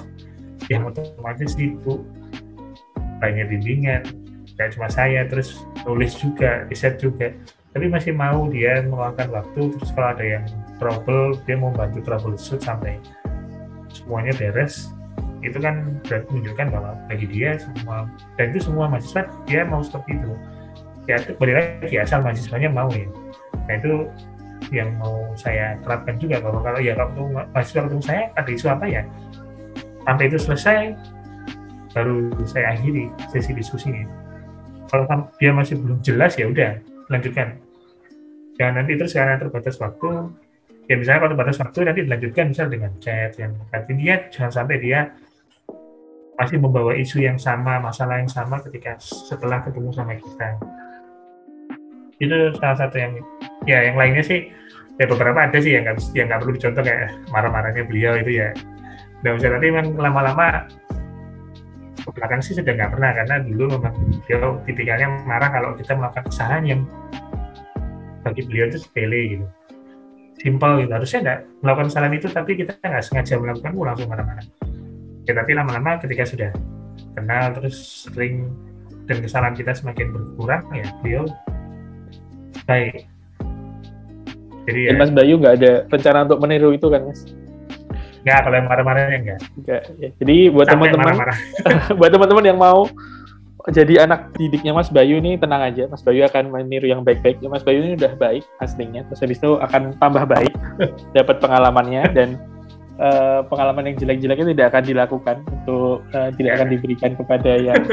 Speaker 2: Yang otomatis itu banyak bimbingan kayak cuma saya terus tulis juga riset juga. Tapi masih mau dia meluangkan waktu terus kalau ada yang trouble dia mau bantu troubleshoot sampai semuanya beres. Itu kan berarti menunjukkan bahwa bagi dia semua dan itu semua mahasiswa dia mau seperti itu. Ya itu boleh lagi asal mahasiswanya mau ya. Nah itu yang mau saya terapkan juga bahwa kalau ya kalau mahasiswa ketemu saya ada isu apa ya? Sampai itu selesai baru saya akhiri sesi diskusinya kalau dia masih belum jelas ya udah lanjutkan. Jangan nanti terus karena terbatas waktu ya misalnya kalau terbatas waktu nanti dilanjutkan misal dengan chat yang nanti dia jangan sampai dia masih membawa isu yang sama masalah yang sama ketika setelah ketemu sama kita. Itu salah satu yang ya yang lainnya sih ya beberapa ada sih yang nggak perlu dicontoh kayak marah-marahnya beliau itu ya. Nggak usah tapi memang lama-lama ke belakang sih sudah nggak pernah karena dulu memang beliau tipikalnya marah kalau kita melakukan kesalahan yang bagi beliau itu sepele gitu. Simpel gitu. Harusnya nggak melakukan kesalahan itu tapi kita nggak sengaja melakukan oh, langsung marah-marah. Ya tapi lama-lama ketika sudah kenal terus sering dan kesalahan kita semakin berkurang ya beliau baik.
Speaker 1: Jadi ya, Mas Bayu nggak ada rencana untuk meniru itu kan Mas?
Speaker 2: Nggak, kalau yang marah-marahnya enggak.
Speaker 1: Enggak. Ya. Jadi buat teman-teman, [laughs] buat teman-teman yang mau jadi anak didiknya Mas Bayu ini tenang aja, Mas Bayu akan meniru yang baik-baik. Ya, Mas Bayu ini udah baik aslinya, terus habis itu akan tambah baik, [laughs] dapat pengalamannya dan uh, pengalaman yang jelek-jeleknya tidak akan dilakukan untuk uh, tidak akan diberikan kepada yang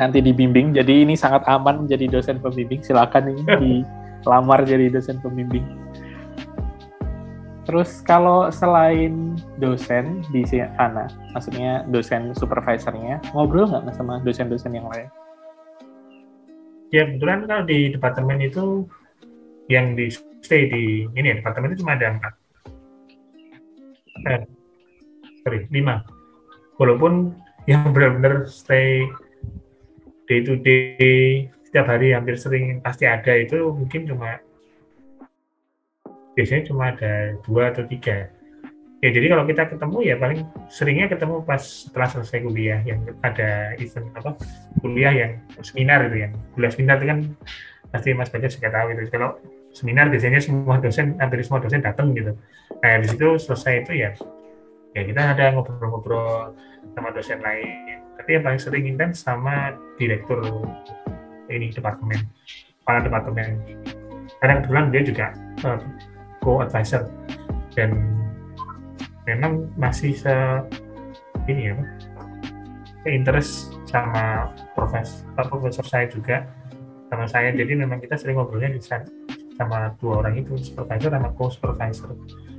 Speaker 1: nanti dibimbing. Jadi ini sangat aman menjadi dosen pembimbing. Silakan ini [laughs] dilamar jadi dosen pembimbing. Terus kalau selain dosen di sana, maksudnya dosen supervisornya, ngobrol nggak sama dosen-dosen yang lain?
Speaker 2: Ya kebetulan kalau di departemen itu yang di stay di ini ya, departemen itu cuma ada empat, eh, sorry lima. Walaupun yang benar-benar stay day to day setiap hari hampir sering pasti ada itu mungkin cuma biasanya cuma ada dua atau tiga. Ya jadi kalau kita ketemu ya paling seringnya ketemu pas setelah selesai kuliah yang ada event apa kuliah yang seminar itu yang kuliah seminar itu kan pasti Mas Baca suka tahu itu. Kalau seminar biasanya semua dosen hampir semua dosen datang gitu. Nah di situ selesai itu ya ya kita ada ngobrol-ngobrol sama dosen lain. Tapi yang paling sering intens sama direktur ini departemen kepala departemen. Karena kebetulan dia juga uh, co-advisor. Dan memang masih se ini ya interest sama profesor profesor saya juga sama saya. Jadi memang kita sering ngobrolnya di sama dua orang itu supervisor sama co-supervisor.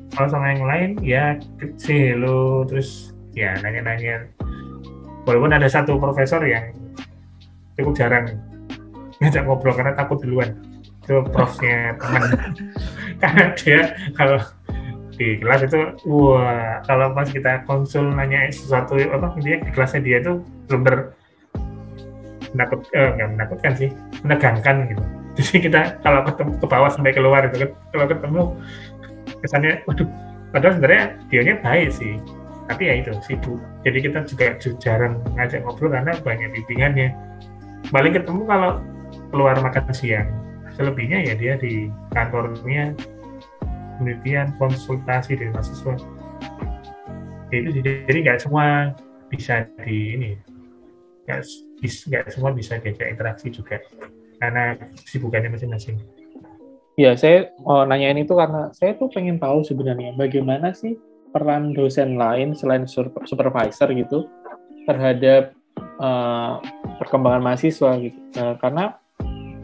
Speaker 2: Kalau sama yang lain ya kecil lo terus ya nanya-nanya. Walaupun ada satu profesor yang cukup jarang ngajak ngobrol karena takut duluan itu profnya teman [laughs] karena dia kalau di kelas itu wah kalau pas kita konsul nanya sesuatu apa dia di kelasnya dia itu belum ber menakut eh, nggak menakutkan sih menegangkan gitu. [laughs] Jadi kita kalau ketemu ke bawah sampai keluar itu kan kalau ketemu kesannya waduh padahal sebenarnya dia baik sih. Tapi ya itu sibuk. Jadi kita juga jarang ngajak ngobrol karena banyak bimbingannya. Balik ketemu kalau keluar makan siang selebihnya ya dia di kantornya penelitian konsultasi dengan mahasiswa. Ya itu jadi nggak semua bisa di ini nggak semua bisa diajak interaksi juga karena kesibukannya masing-masing.
Speaker 1: Ya, saya mau nanyain itu karena saya tuh pengen tahu sebenarnya bagaimana sih peran dosen lain selain supervisor gitu terhadap uh, perkembangan mahasiswa gitu. Uh, karena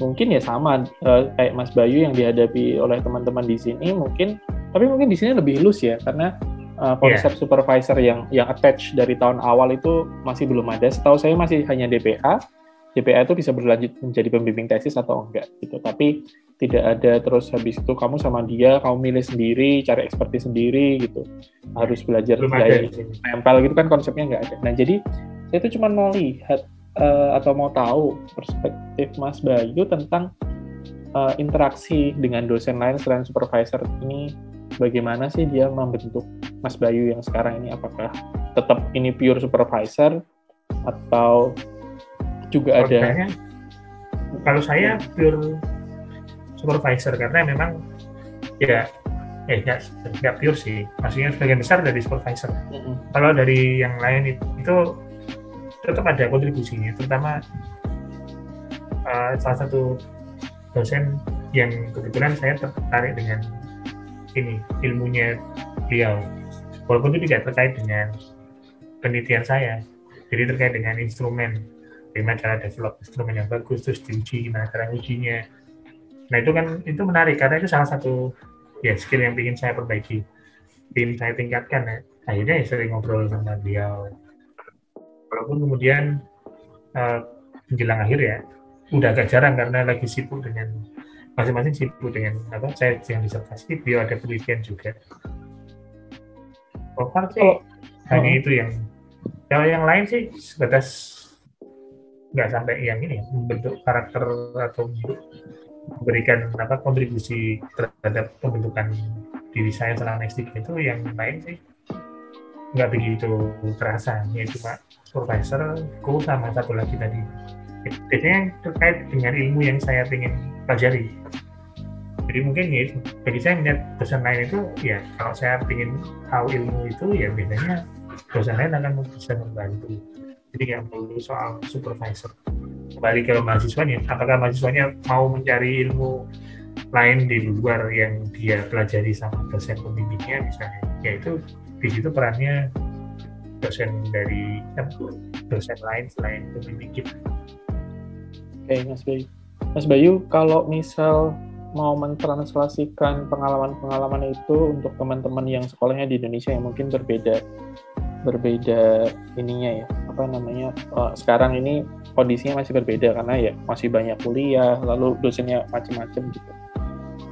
Speaker 1: mungkin ya sama uh, kayak Mas Bayu yang dihadapi oleh teman-teman di sini mungkin tapi mungkin di sini lebih halus ya karena uh, konsep yeah. supervisor yang yang attach dari tahun awal itu masih belum ada. Setahu saya masih hanya DPA. DPA itu bisa berlanjut menjadi pembimbing tesis atau enggak gitu. Tapi tidak ada terus habis itu kamu sama dia kamu milih sendiri cari ekspertis sendiri gitu harus belajar nempel gitu kan konsepnya nggak ada nah jadi saya itu cuma mau lihat uh, atau mau tahu perspektif Mas Bayu tentang uh, interaksi dengan dosen lain selain supervisor ini bagaimana sih dia membentuk Mas Bayu yang sekarang ini? Apakah tetap ini pure supervisor atau juga ada
Speaker 2: kalau saya pure supervisor karena memang ya eh nggak nggak pure sih. Maksudnya sebagian besar dari supervisor. Mm-hmm. kalau dari yang lain itu, itu tetap ada kontribusinya terutama uh, salah satu dosen yang kebetulan saya tertarik dengan ini ilmunya beliau walaupun itu tidak terkait dengan penelitian saya jadi terkait dengan instrumen bagaimana cara develop instrumen yang bagus terus diuji gimana cara ujinya Nah itu kan itu menarik karena itu salah satu ya skill yang ingin saya perbaiki, ingin saya tingkatkan ya. Akhirnya ya sering ngobrol sama dia. Walaupun kemudian uh, menjelang akhir ya udah agak jarang karena lagi sibuk dengan masing-masing sibuk dengan apa saya yang disertasi dia ada penelitian juga. So far sih oh. hanya oh. itu yang kalau yang lain sih sebatas nggak sampai yang ini membentuk karakter atau memberikan apa kontribusi terhadap pembentukan diri saya selama S3 itu yang lain sih nggak begitu terasa ya cuma profesorku sama satu lagi tadi. Biasanya terkait dengan ilmu yang saya ingin pelajari. Jadi mungkin ya bagi saya melihat dosen lain itu ya kalau saya ingin tahu ilmu itu ya biasanya dosen lain akan bisa membantu. Jadi nggak perlu soal supervisor. Kembali ke mahasiswanya apakah mahasiswanya mau mencari ilmu lain di luar yang dia pelajari sama dosen pembimbingnya misalnya? Yaitu di situ perannya dosen dari dosen lain selain pembimbing kita.
Speaker 1: Oke Mas Bayu, Mas Bayu kalau misal mau mentranslasikan pengalaman-pengalaman itu untuk teman-teman yang sekolahnya di Indonesia yang mungkin berbeda berbeda ininya ya apa namanya uh, sekarang ini kondisinya masih berbeda karena ya masih banyak kuliah lalu dosennya macam-macam gitu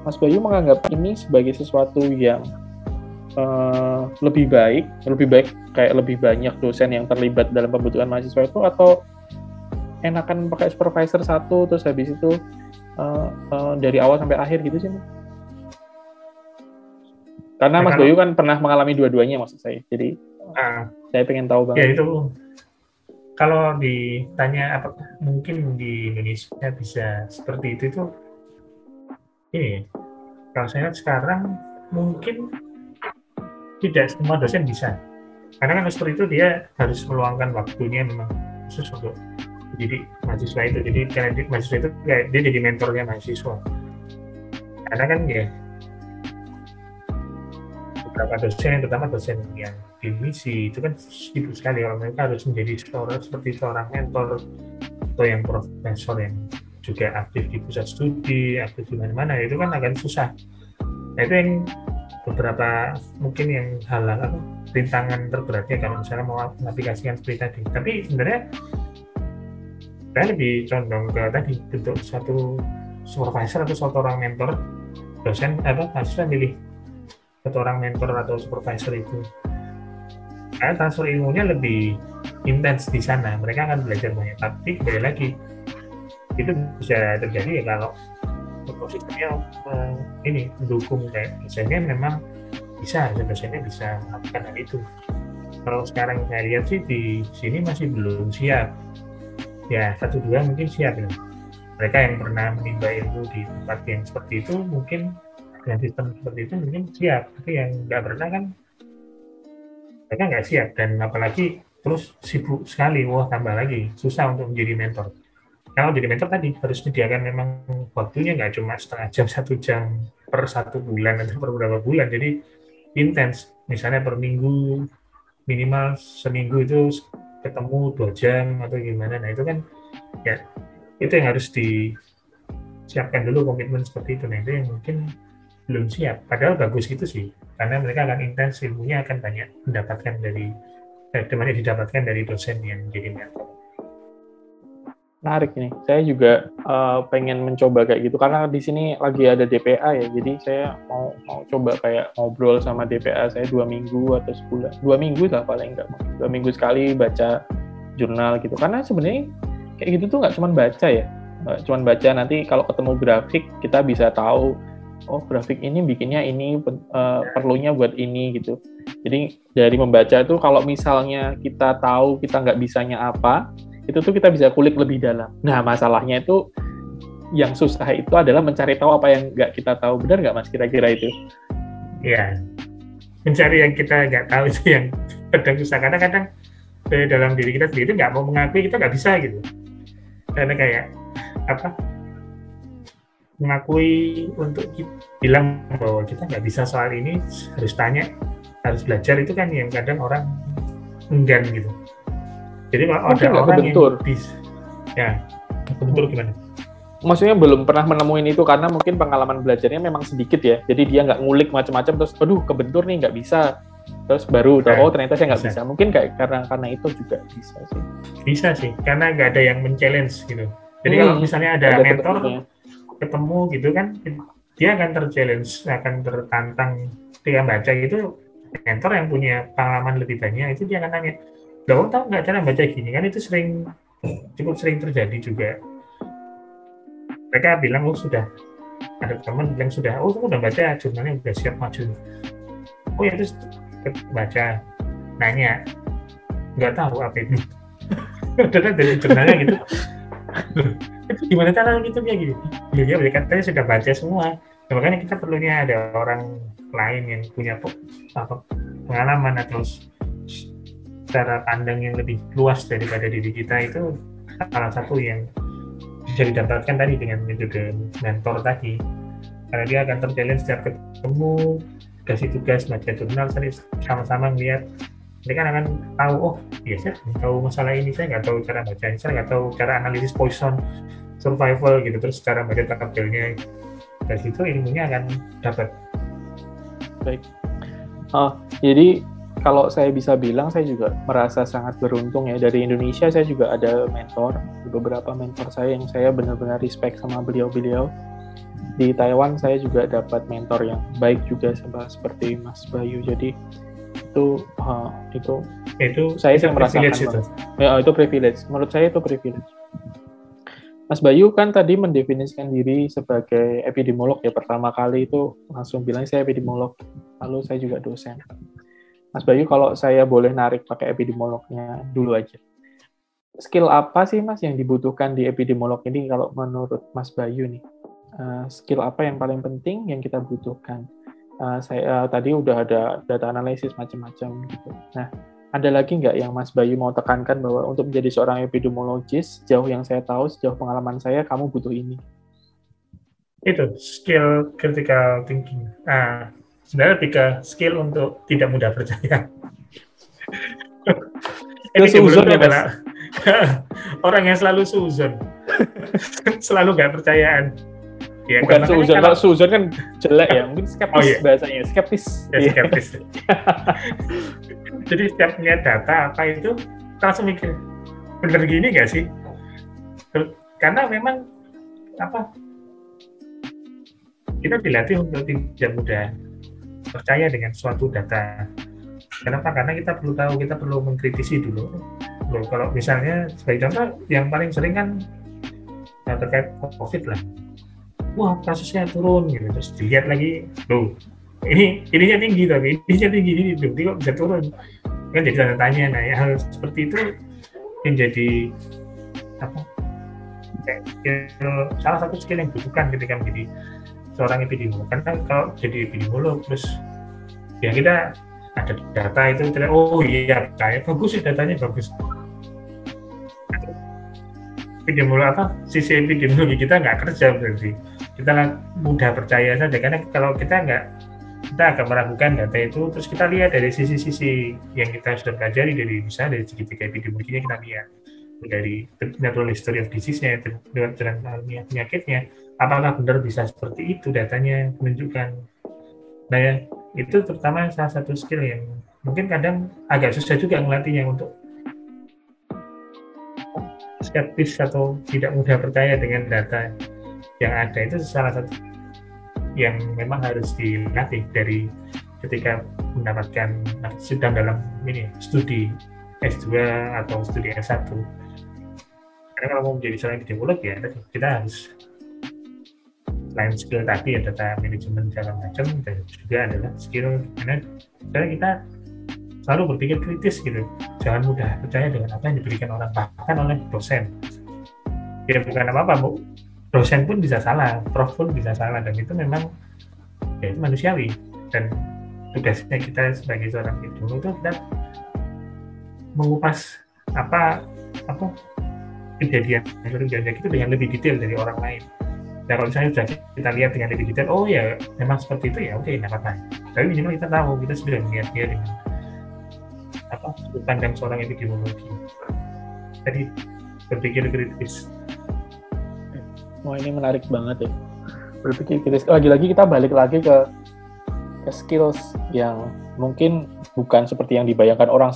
Speaker 1: Mas Bayu menganggap ini sebagai sesuatu yang uh, lebih baik lebih baik kayak lebih banyak dosen yang terlibat dalam pembentukan mahasiswa itu atau enakan pakai supervisor satu terus habis itu uh, uh, dari awal sampai akhir gitu sih karena ya, Mas Bayu kan pernah mengalami dua-duanya maksud saya. Jadi uh, saya pengen tahu banget.
Speaker 2: Ya itu. Kalau ditanya apakah mungkin di Indonesia bisa seperti itu itu ini kalau saya lihat sekarang mungkin tidak semua dosen bisa. Karena kan seperti itu dia harus meluangkan waktunya memang khusus untuk jadi mahasiswa itu. Jadi karena mahasiswa itu kayak dia jadi mentornya mahasiswa. Karena kan ya beberapa dosen terutama dosen yang di misi itu kan sibuk sekali. Kalau mereka harus menjadi seorang seperti seorang mentor atau yang profesor yang juga aktif di pusat studi aktif di mana-mana itu kan akan susah. Nah itu yang beberapa mungkin yang hal apa rintangan terberatnya kalau misalnya mau mengaplikasikan seperti tadi. Tapi sebenarnya saya lebih condong ke tadi bentuk satu supervisor atau suatu orang mentor dosen apa mahasiswa milih satu orang mentor atau supervisor itu. Karena transfer ilmunya lebih intens di sana mereka akan belajar banyak. Tapi kembali lagi itu bisa terjadi ya kalau ekosistemnya uh, ini mendukung kayak dosennya memang bisa dosennya bisa melakukan hal itu. Kalau sekarang saya lihat sih di sini masih belum siap. Ya satu dua mungkin siap ya. Mereka yang pernah menimba ilmu di tempat yang seperti itu mungkin dengan sistem seperti itu mungkin siap. Tapi yang nggak pernah kan mereka nggak siap. Dan apalagi terus sibuk sekali wah tambah lagi. Susah untuk menjadi mentor kalau jadi mentor tadi harus menyediakan memang waktunya nggak cuma setengah jam satu jam per satu bulan atau per beberapa bulan. Jadi intens. Misalnya per minggu minimal seminggu itu ketemu dua jam atau gimana. Nah itu kan ya itu yang harus disiapkan dulu komitmen seperti itu. Nah itu yang mungkin belum siap. Padahal bagus gitu sih karena mereka akan intens ilmunya akan banyak mendapatkan dari eh, didapatkan dari dosen yang jadi mentor
Speaker 1: menarik nih. Saya juga uh, pengen mencoba kayak gitu karena di sini lagi ada DPA ya. Jadi saya mau mau coba kayak ngobrol sama DPA saya dua minggu atau sebulan, dua minggu lah paling enggak, dua minggu sekali baca jurnal gitu. Karena sebenarnya kayak gitu tuh nggak cuma baca ya, nggak cuma baca nanti kalau ketemu grafik kita bisa tahu oh grafik ini bikinnya ini uh, perlunya buat ini gitu. Jadi dari membaca itu kalau misalnya kita tahu kita nggak bisanya apa, itu tuh kita bisa kulik lebih dalam. Nah, masalahnya itu yang susah itu adalah mencari tahu apa yang nggak kita tahu. Benar nggak, Mas, kira-kira itu?
Speaker 2: Iya. Mencari yang kita nggak tahu itu yang kadang susah. Kadang-kadang dari dalam diri kita sendiri nggak mau mengakui, kita nggak bisa gitu. Karena kayak, apa, mengakui untuk bilang bahwa kita nggak bisa soal ini, harus tanya, harus belajar, itu kan yang kadang orang enggan gitu jadi kalau ada orang kebentur. yang bisa, ya kebentur gimana?
Speaker 1: Maksudnya belum pernah menemuin itu karena mungkin pengalaman belajarnya memang sedikit ya. Jadi dia nggak ngulik macam-macam terus, aduh kebentur nih nggak bisa. Terus baru tahu, oh ternyata saya nggak bisa. bisa. Mungkin kayak karena karena itu juga bisa sih.
Speaker 2: Bisa sih, karena nggak ada yang men-challenge gitu. Jadi hmm, kalau misalnya ada, ada mentor ketemu gitu kan, dia akan ter-challenge, akan tertantang. Dia baca itu mentor yang punya pengalaman lebih banyak itu dia akan nanya, kamu tahu nggak cara baca gini? Kan itu sering cukup sering terjadi juga. Mereka bilang oh sudah. Ada teman bilang sudah. Oh kamu udah baca jurnalnya? Udah siap maju. Oh ya terus baca. Nanya nggak tahu apa itu. [laughs] Udah dari jurnalnya gitu. [laughs] Itu gimana cara gitu ya gitu. Ya katanya sudah baca semua. Nah, makanya kita perlunya ada orang lain yang punya apa, pengalaman atau cara pandang yang lebih luas daripada diri kita itu salah satu yang bisa didapatkan tadi dengan metode mentor tadi. Karena dia akan terjalin setiap ketemu kasih tugas baca jurnal sama-sama melihat. Mereka akan tahu oh iya saya tahu masalah ini saya nggak tahu cara baca saya nggak tahu cara analisis poison survival gitu terus cara baca tabelnya dari situ ilmunya akan dapat.
Speaker 1: Baik. Oh, jadi kalau saya bisa bilang saya juga merasa sangat beruntung ya. Dari Indonesia saya juga ada mentor beberapa mentor saya yang saya benar-benar respect sama beliau-beliau. Di Taiwan saya juga dapat mentor yang baik juga seperti Mas Bayu. Jadi itu uh, itu
Speaker 2: itu
Speaker 1: saya sih merasakan itu. ya itu privilege. Menurut saya itu privilege. Mas Bayu kan tadi mendefinisikan diri sebagai epidemiolog ya. Pertama kali itu langsung bilang saya epidemiolog. Lalu saya juga dosen Mas Bayu, kalau saya boleh narik pakai epidemiolognya dulu aja. Skill apa sih Mas yang dibutuhkan di epidemiolog ini kalau menurut Mas Bayu nih? Uh, skill apa yang paling penting yang kita butuhkan? Uh, saya uh, tadi udah ada data analisis macam-macam gitu. Nah, ada lagi nggak yang Mas Bayu mau tekankan bahwa untuk menjadi seorang epidemiologis, jauh yang saya tahu, sejauh pengalaman saya, kamu butuh ini?
Speaker 2: Itu skill critical thinking. Nah, sebenarnya lebih ke skill untuk tidak mudah percaya. Ini suzon ya, adalah [laughs] orang yang selalu suzon, [laughs] selalu nggak percayaan.
Speaker 1: Ya, Bukan suzon, kalau suzon kan jelek ya, mungkin skeptis oh, iya. bahasanya, skeptis.
Speaker 2: Ya, iya. skeptis. [laughs] Jadi setiap punya data apa itu, langsung mikir, bener gini nggak sih? Karena memang apa kita dilatih untuk tidak mudah percaya dengan suatu data. Kenapa? Karena kita perlu tahu, kita perlu mengkritisi dulu, loh kalau misalnya sebagai contoh yang paling sering kan nah, terkait covid lah. Wah kasusnya turun gitu. Terus dilihat lagi loh ini ininya tinggi tapi ininya tinggi ini berarti kok bisa turun? Kan jadi tanda tanya. Nah ya, hal seperti itu yang jadi apa skill, salah satu skill yang dibutuhkan ketika menjadi seorang epidemiolog. Karena kalau jadi epidemiolog terus ya kita ada data itu kita oh iya kayak bagus sih datanya bagus. Epidemiolog apa? Sisi epidemiologi kita nggak kerja berarti. Kita mudah percaya saja karena kalau kita nggak kita akan meragukan data itu terus kita lihat dari sisi-sisi yang kita sudah pelajari dari misalnya dari segitiga epidemiologinya kita lihat. Dari natural history of disease-nya penyakitnya apakah benar bisa seperti itu datanya menunjukkan? Nah ya itu terutama salah satu skill yang mungkin kadang agak susah juga ngelatihnya untuk skeptis atau tidak mudah percaya dengan data yang ada. Itu salah satu yang memang harus dilatih dari ketika mendapatkan sedang dalam ini studi S2 atau studi S1 karena kalau mau menjadi seorang epidemiolog ya kita harus selain skill tadi ya data manajemen segala macam. Dan juga adalah skill karena karena kita selalu berpikir kritis gitu. Jangan mudah percaya dengan apa yang diberikan orang bahkan oleh dosen. Ya bukan apa-apa bu. Dosen pun bisa salah, prof pun bisa salah dan itu memang ya itu manusiawi. Dan tugasnya kita sebagai seorang epidemiolog itu kita mengupas apa apa kejadian kejadian itu dengan lebih detail dari orang lain. Dan kalau misalnya sudah kita lihat dengan lebih detail, oh ya memang seperti itu ya, oke nggak apa-apa. Tapi minimal kita tahu kita sudah melihat dia dengan apa sudut pandang seorang epidemiologi. Jadi berpikir kritis
Speaker 1: Wah ini menarik banget ya. Berpikir kritis. Lagi-lagi kita balik lagi ke, ke skills yang mungkin bukan seperti yang dibayangkan orang.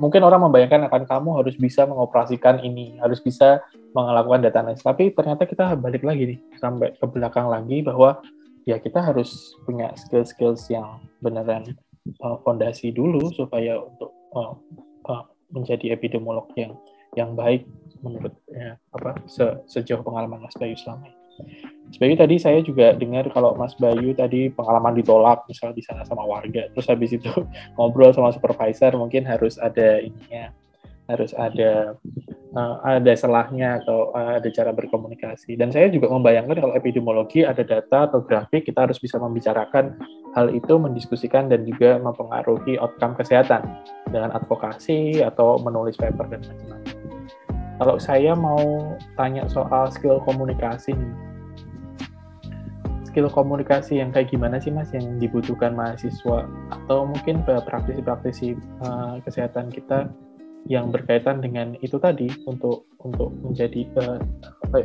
Speaker 1: Mungkin orang membayangkan akan kamu harus bisa mengoperasikan ini, harus bisa melakukan data analysis. Tapi ternyata kita balik lagi nih sampai ke belakang lagi bahwa ya kita harus punya skill-skills yang beneran uh, fondasi dulu supaya untuk uh, uh, menjadi epidemiolog yang yang baik menurut ya, apa se, sejauh pengalaman Mas Bayu selama ini. Mas Bayu tadi saya juga dengar kalau Mas Bayu tadi pengalaman ditolak misalnya di sana sama warga, terus habis itu [laughs] ngobrol sama supervisor mungkin harus ada ininya, harus ada uh, ada selahnya atau uh, ada cara berkomunikasi. Dan saya juga membayangkan kalau epidemiologi ada data atau grafik kita harus bisa membicarakan hal itu, mendiskusikan dan juga mempengaruhi outcome kesehatan dengan advokasi atau menulis paper dan macam-macam. Kalau saya mau tanya soal skill komunikasi skill komunikasi yang kayak gimana sih mas yang dibutuhkan mahasiswa atau mungkin praktisi-praktisi uh, kesehatan kita yang berkaitan dengan itu tadi untuk untuk menjadi uh,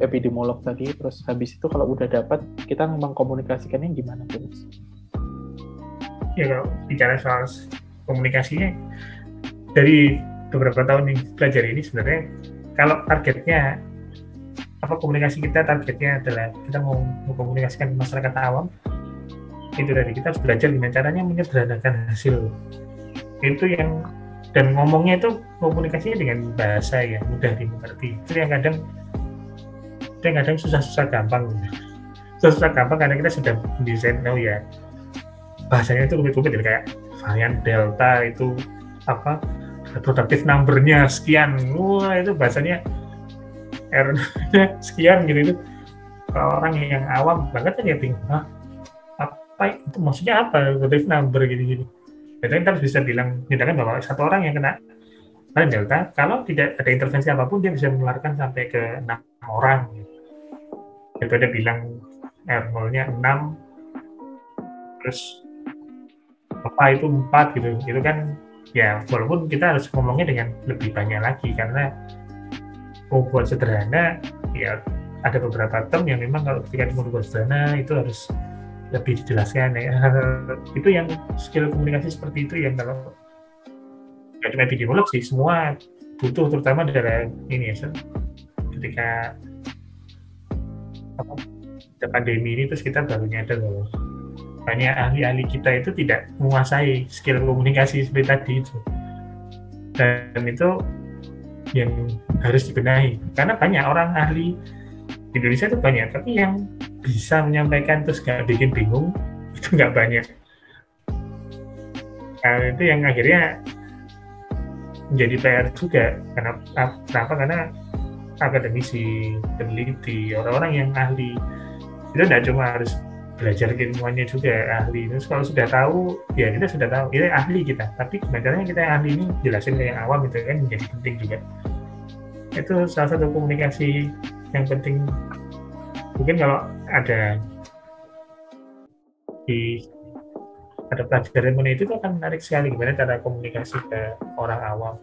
Speaker 1: epidemiolog tadi. Terus habis itu kalau udah dapat kita mengkomunikasikannya gimana mas?
Speaker 2: Ya kalau bicara soal komunikasinya dari beberapa tahun yang belajar ini sebenarnya kalau targetnya apa komunikasi kita targetnya adalah kita mau mengkomunikasikan masyarakat awam itu dari kita harus belajar gimana caranya menyederhanakan hasil. Itu yang dan ngomongnya itu komunikasinya dengan bahasa yang mudah dimengerti. Itu yang kadang itu yang kadang susah-susah gampang. Susah-susah gampang karena kita sudah mendesain oh ya bahasanya itu rumit-rumit kayak varian delta itu apa productive number-nya sekian. Wah itu bahasanya R [laughs] sekian gitu. Itu kalau orang yang awam banget kan ya bingung apa itu? Maksudnya apa? Productive number gitu gitu Jadi kita harus bisa bilang tindakan bahwa satu orang yang kena varian delta kalau tidak ada intervensi apa pun dia bisa menularkan sampai ke enam orang gitu. daripada bilang R 0-nya 6 terus apa itu 4 gitu itu kan ya walaupun kita harus ngomongnya dengan lebih banyak lagi karena mau buat sederhana ya ada beberapa term yang memang kalau ketika mau buat sederhana itu harus lebih dijelaskan ya. [laughs] Itu yang skill komunikasi seperti itu yang kalau nggak cuma epidemiolog sih semua butuh terutama dari ini ya ketika apa pandemi ini terus kita baru nyadar bahwa banyak ahli-ahli kita itu tidak menguasai skill komunikasi seperti tadi itu. Dan itu yang harus dibenahi. Karena banyak orang ahli di Indonesia itu banyak tapi yang bisa menyampaikan terus gak bikin bingung [laughs] itu nggak banyak. Nah, itu yang akhirnya menjadi PR juga. Karena kenapa? Karena akademisi peneliti orang-orang yang ahli. Itu tidak cuma harus belajar ilmuannya juga ahli. Terus kalau sudah tahu ya kita sudah tahu ini ahli kita. Tapi bagaimana kita yang ahli ini jelasin ke yang awam itu kan menjadi penting juga. Itu salah satu komunikasi yang penting. Mungkin kalau ada di ada pelajaran mengenai itu akan menarik sekali. Gimana cara komunikasi ke orang awam.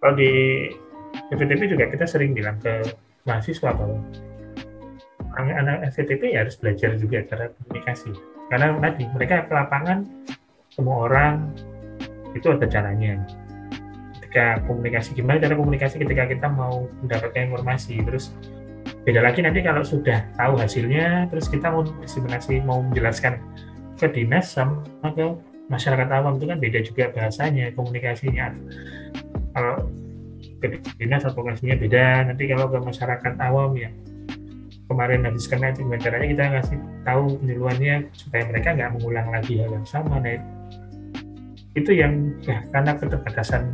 Speaker 2: Kalau di FTP juga kita sering bilang ke mahasiswa bahwa anak-anak FTP ya harus belajar juga cara komunikasi. Karena tadi mereka ke lapangan semua orang itu ada caranya. Ketika komunikasi gimana cara komunikasi ketika kita mau mendapatkan informasi? Terus beda lagi nanti kalau sudah tahu hasilnya terus kita mau diseminasi mau menjelaskan ke dinas sama ke masyarakat awam itu kan beda juga bahasanya komunikasinya. Kalau ke dinas advokasinya beda nanti kalau ke masyarakat awam ya kemarin habis kena itu caranya kita ngasih tahu penyuluhannya supaya mereka nggak mengulang lagi hal yang sama nah itu yang ya karena keterbatasan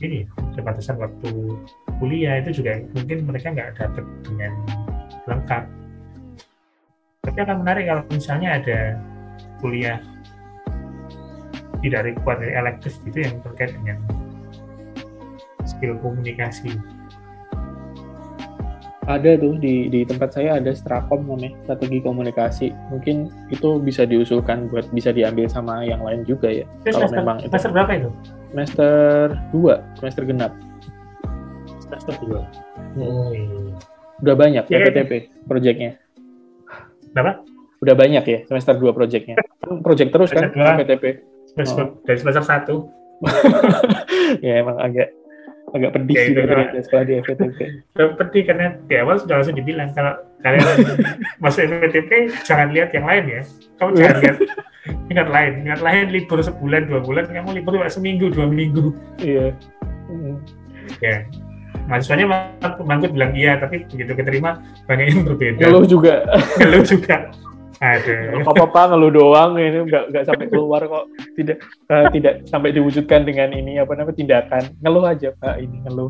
Speaker 2: ini keterbatasan waktu kuliah itu juga mungkin mereka nggak dapat dengan lengkap. Tapi akan menarik kalau misalnya ada kuliah tidak required dari elektif itu yang terkait dengan skill komunikasi.
Speaker 1: Ada tuh di di tempat saya ada Strakom namanya strategi komunikasi. Mungkin itu bisa diusulkan buat bisa diambil sama yang lain juga ya.
Speaker 2: Itu kalau semester, memang semester berapa itu?
Speaker 1: Semester 2 semester genap
Speaker 2: semester 2
Speaker 1: oh iya udah banyak ya, PTP ya. proyeknya
Speaker 2: berapa
Speaker 1: udah banyak ya semester 2 proyeknya proyek terus kan PTP
Speaker 2: semester, oh. dari semester
Speaker 1: 1 [laughs] ya emang agak agak pedih ya, juga ternyata sekolah di FPTP. [laughs]
Speaker 2: pedih karena di awal sudah langsung dibilang kalau kalian [laughs] masuk FPTP jangan lihat yang lain ya. Kamu jangan lihat ingat lain, ingat lain libur sebulan dua bulan, kamu libur cuma seminggu dua minggu.
Speaker 1: Iya.
Speaker 2: Ya, mahasiswanya mangkut bilang iya, tapi begitu keterima banyak yang berbeda.
Speaker 1: Ngeluh juga.
Speaker 2: Ngeluh juga. Aduh.
Speaker 1: apa-apa ngeluh doang ini nggak nggak sampai keluar kok tidak uh, tidak sampai diwujudkan dengan ini apa namanya tindakan ngeluh aja pak ini ngeluh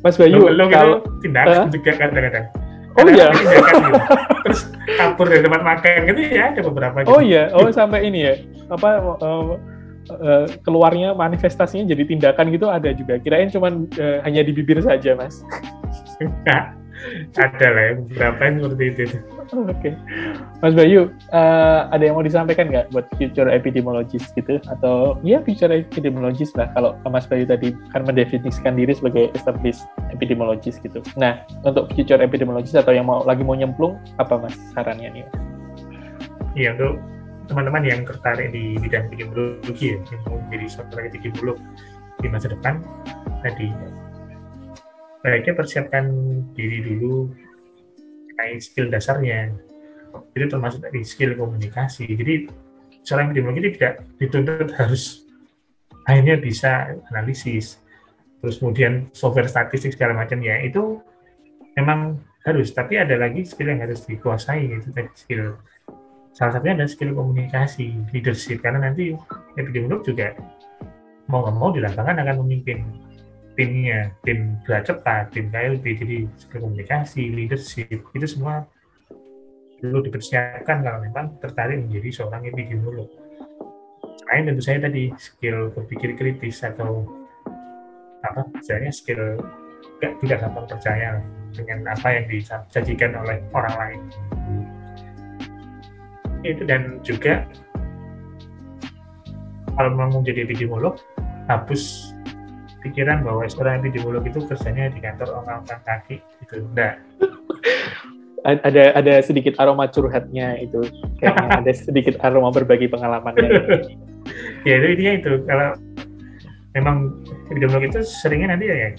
Speaker 1: Mas Bayu
Speaker 2: ngeluh kalau tindakan uh? juga kadang-kadang
Speaker 1: Oh iya.
Speaker 2: Terus kabur dari tempat makan gitu ya ada beberapa. Gitu.
Speaker 1: Oh iya. Oh sampai ini ya. Apa uh, uh, keluarnya manifestasinya jadi tindakan gitu ada juga. Kirain cuman uh, hanya di bibir saja, Mas.
Speaker 2: Enggak ada lah ya beberapa yang seperti itu.
Speaker 1: Oke, okay. Mas Bayu, uh, ada yang mau disampaikan nggak buat future epidemiologist gitu atau ya future epidemiologist lah kalau Mas Bayu tadi kan mendefinisikan diri sebagai established epidemiologist gitu. Nah, untuk future epidemiologist atau yang mau lagi mau nyemplung apa Mas sarannya nih?
Speaker 2: Iya untuk teman-teman yang tertarik di bidang epidemiologi ya, yang mau menjadi seorang epidemiolog di masa depan tadi. Baiknya persiapkan diri dulu kayak skill dasarnya. Itu termasuk dari skill komunikasi. Jadi seorang epidemiolog tidak dituntut harus akhirnya bisa analisis terus kemudian software statistik segala macam ya itu memang harus. Tapi ada lagi skill yang harus dikuasai yaitu skill salah satunya ada skill komunikasi leadership karena nanti epidemiolog juga mau nggak mau di lapangan akan memimpin timnya, tim gerak cepat, tim KLB, jadi komunikasi, leadership, itu semua perlu dipersiapkan kalau memang tertarik menjadi seorang epidemiolog. Selain tentu saya tadi skill berpikir kritis atau apa misalnya skill tidak gampang percaya dengan apa yang disajikan oleh orang lain. Itu dan juga kalau mau menjadi epidemiolog, hapus pikiran bahwa seorang epidemiolog itu kerjanya di kantor orang angkat kaki gitu. Enggak
Speaker 1: ada ada sedikit aroma curhatnya itu. Kayaknya [laughs] ada sedikit aroma berbagi pengalaman [laughs]
Speaker 2: ya itu intinya itu. Kalau memang epidemiolog itu seringnya nanti ya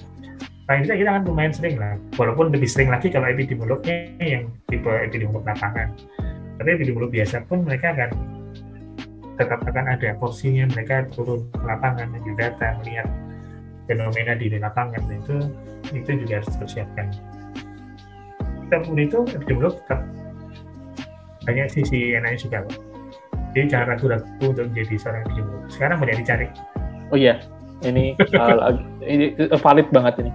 Speaker 2: paling tidak kita akan lumayan sering lah. Walaupun lebih sering lagi kalau epidemiolognya yang tipe epidemiolog lapangan tapi epidemiolog biasa pun mereka akan tetap akan ada porsinya mereka turun ke lapangan mengambil data melihat fenomena di lapangan. Itu itu juga harus dipersiapkan. Pun itu epidemiolog tetap banyak sisi enaknya juga jadi jangan ragu-ragu untuk menjadi seorang epidemiolog sekarang banyak dicari.
Speaker 1: Oh iya ini [laughs] uh, ini valid banget ini.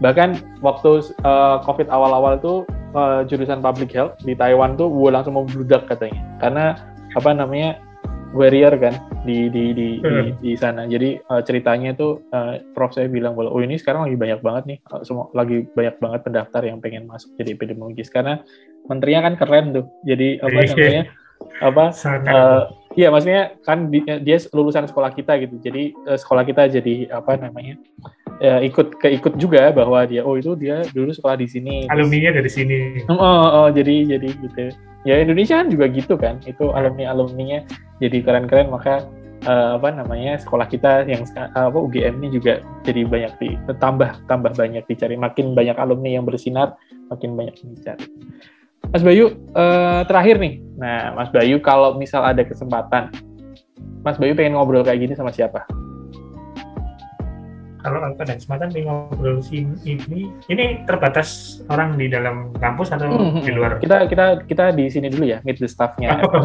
Speaker 1: Bahkan waktu uh, covid awal-awal itu uh, jurusan public health di Taiwan tuh gue langsung membludak katanya karena apa namanya warrior kan di di di di, hmm. di sana. Jadi uh, ceritanya itu uh, Prof saya bilang bahwa oh ini sekarang lagi banyak banget nih uh, semua lagi banyak banget pendaftar yang pengen masuk jadi epidemiologis karena menterinya kan keren tuh. Jadi apa iya. namanya apa uh, iya maksudnya kan dia, lulusan sekolah kita gitu. Jadi sekolah kita jadi apa namanya ya, ikut keikut juga bahwa dia oh itu dia dulu sekolah di sini.
Speaker 2: Alumninya dari sini.
Speaker 1: Oh, oh, oh jadi jadi gitu. Ya Indonesia kan juga gitu kan. Itu alumni alumninya jadi keren-keren. Maka uh, apa namanya sekolah kita yang uh, apa UGM ini juga jadi banyak di tambah tambah banyak dicari. Makin banyak alumni yang bersinar makin banyak yang dicari. Mas Bayu uh, terakhir nih. Nah Mas Bayu kalau misal ada kesempatan Mas Bayu pengen ngobrol kayak gini sama siapa
Speaker 2: kalau ada kesempatan pengen ngobrol ini ini terbatas orang di dalam kampus atau hmm, di luar?
Speaker 1: Kita kita kita di sini dulu ya meet the staffnya. Oh.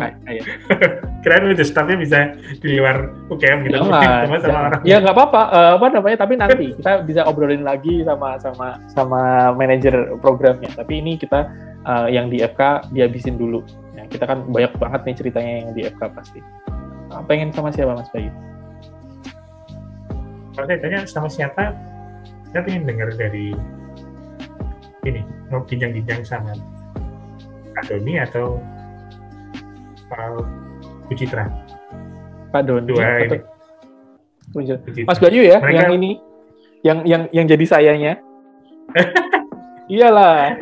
Speaker 2: keren [laughs] meet the staffnya bisa di luar UKM gitu.
Speaker 1: Ya, [laughs] sama sama. orang. Ya nggak apa-apa. Uh, apa namanya? Tapi nanti kita bisa obrolin lagi sama sama sama manajer programnya. Tapi ini kita uh, yang di FK dihabisin dulu. Ya, kita kan banyak banget nih ceritanya yang di FK pasti. Uh, pengen sama siapa Mas Bayu
Speaker 2: kalau saya tanya sama siapa saya ingin dengar dari ini mau bincang-bincang sama Pak Doni atau Pak Pucitra
Speaker 1: Pak Doni dua ini Mas Bayu ya Mereka... yang ini yang yang yang jadi sayanya [laughs] iyalah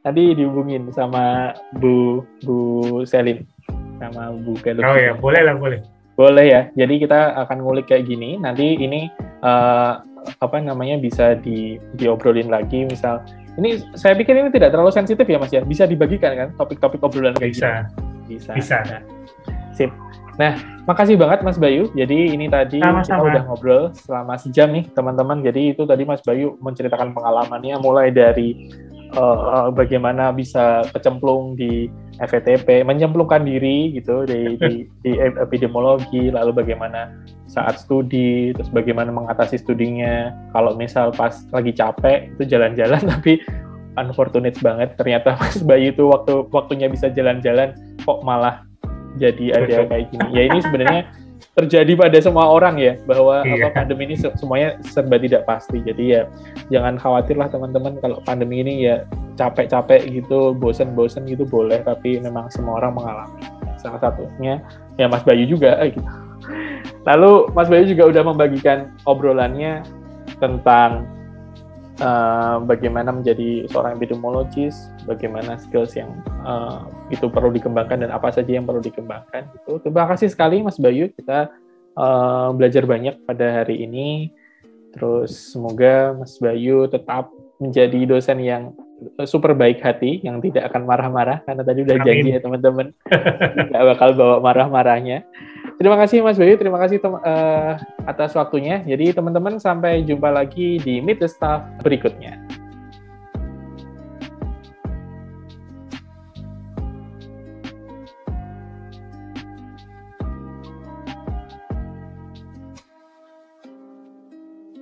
Speaker 1: tadi dihubungin sama Bu Bu Selim sama Bu
Speaker 2: Kelu. Oh ya, boleh lah, boleh.
Speaker 1: Boleh ya. Jadi kita akan ngulik kayak gini. Nanti ini uh, apa namanya bisa di diobrolin lagi. Misal ini saya pikir ini tidak terlalu sensitif ya Mas ya. Bisa dibagikan kan topik-topik obrolan kayak
Speaker 2: bisa.
Speaker 1: gini. Bisa. Bisa. Nah, sip. Nah, makasih banget Mas Bayu. Jadi ini tadi Sama-sama. kita udah ngobrol selama sejam nih teman-teman. Jadi itu tadi Mas Bayu menceritakan pengalamannya mulai dari uh, bagaimana bisa kecemplung di FETP, menyemplungkan diri gitu di, di, di epidemiologi, lalu bagaimana saat studi, terus bagaimana mengatasi studinya. Kalau misal pas lagi capek itu jalan-jalan, [laughs] tapi unfortunate banget ternyata Mas Bayu itu waktu waktunya bisa jalan-jalan kok malah jadi ada kayak gini. Ya ini sebenarnya [laughs] terjadi pada semua orang ya bahwa iya. apa pandemi ini semuanya serba tidak pasti. Jadi ya jangan khawatir lah teman-teman kalau pandemi ini ya capek-capek gitu bosen-bosen gitu boleh tapi memang semua orang mengalami. Salah satunya ya Mas Bayu juga gitu. Lalu Mas Bayu juga udah membagikan obrolannya tentang uh, bagaimana menjadi seorang epidemiologis, bagaimana skills yang uh, itu perlu dikembangkan dan apa saja yang perlu dikembangkan. Itu terima kasih sekali Mas Bayu, kita uh, belajar banyak pada hari ini. Terus semoga Mas Bayu tetap menjadi dosen yang super baik hati, yang tidak akan marah-marah karena tadi udah Amin. janji ya teman-teman, [laughs] tidak bakal bawa marah-marahnya. Terima kasih Mas Bayu, terima kasih uh, atas waktunya. Jadi teman-teman sampai jumpa lagi di Meet the Staff berikutnya.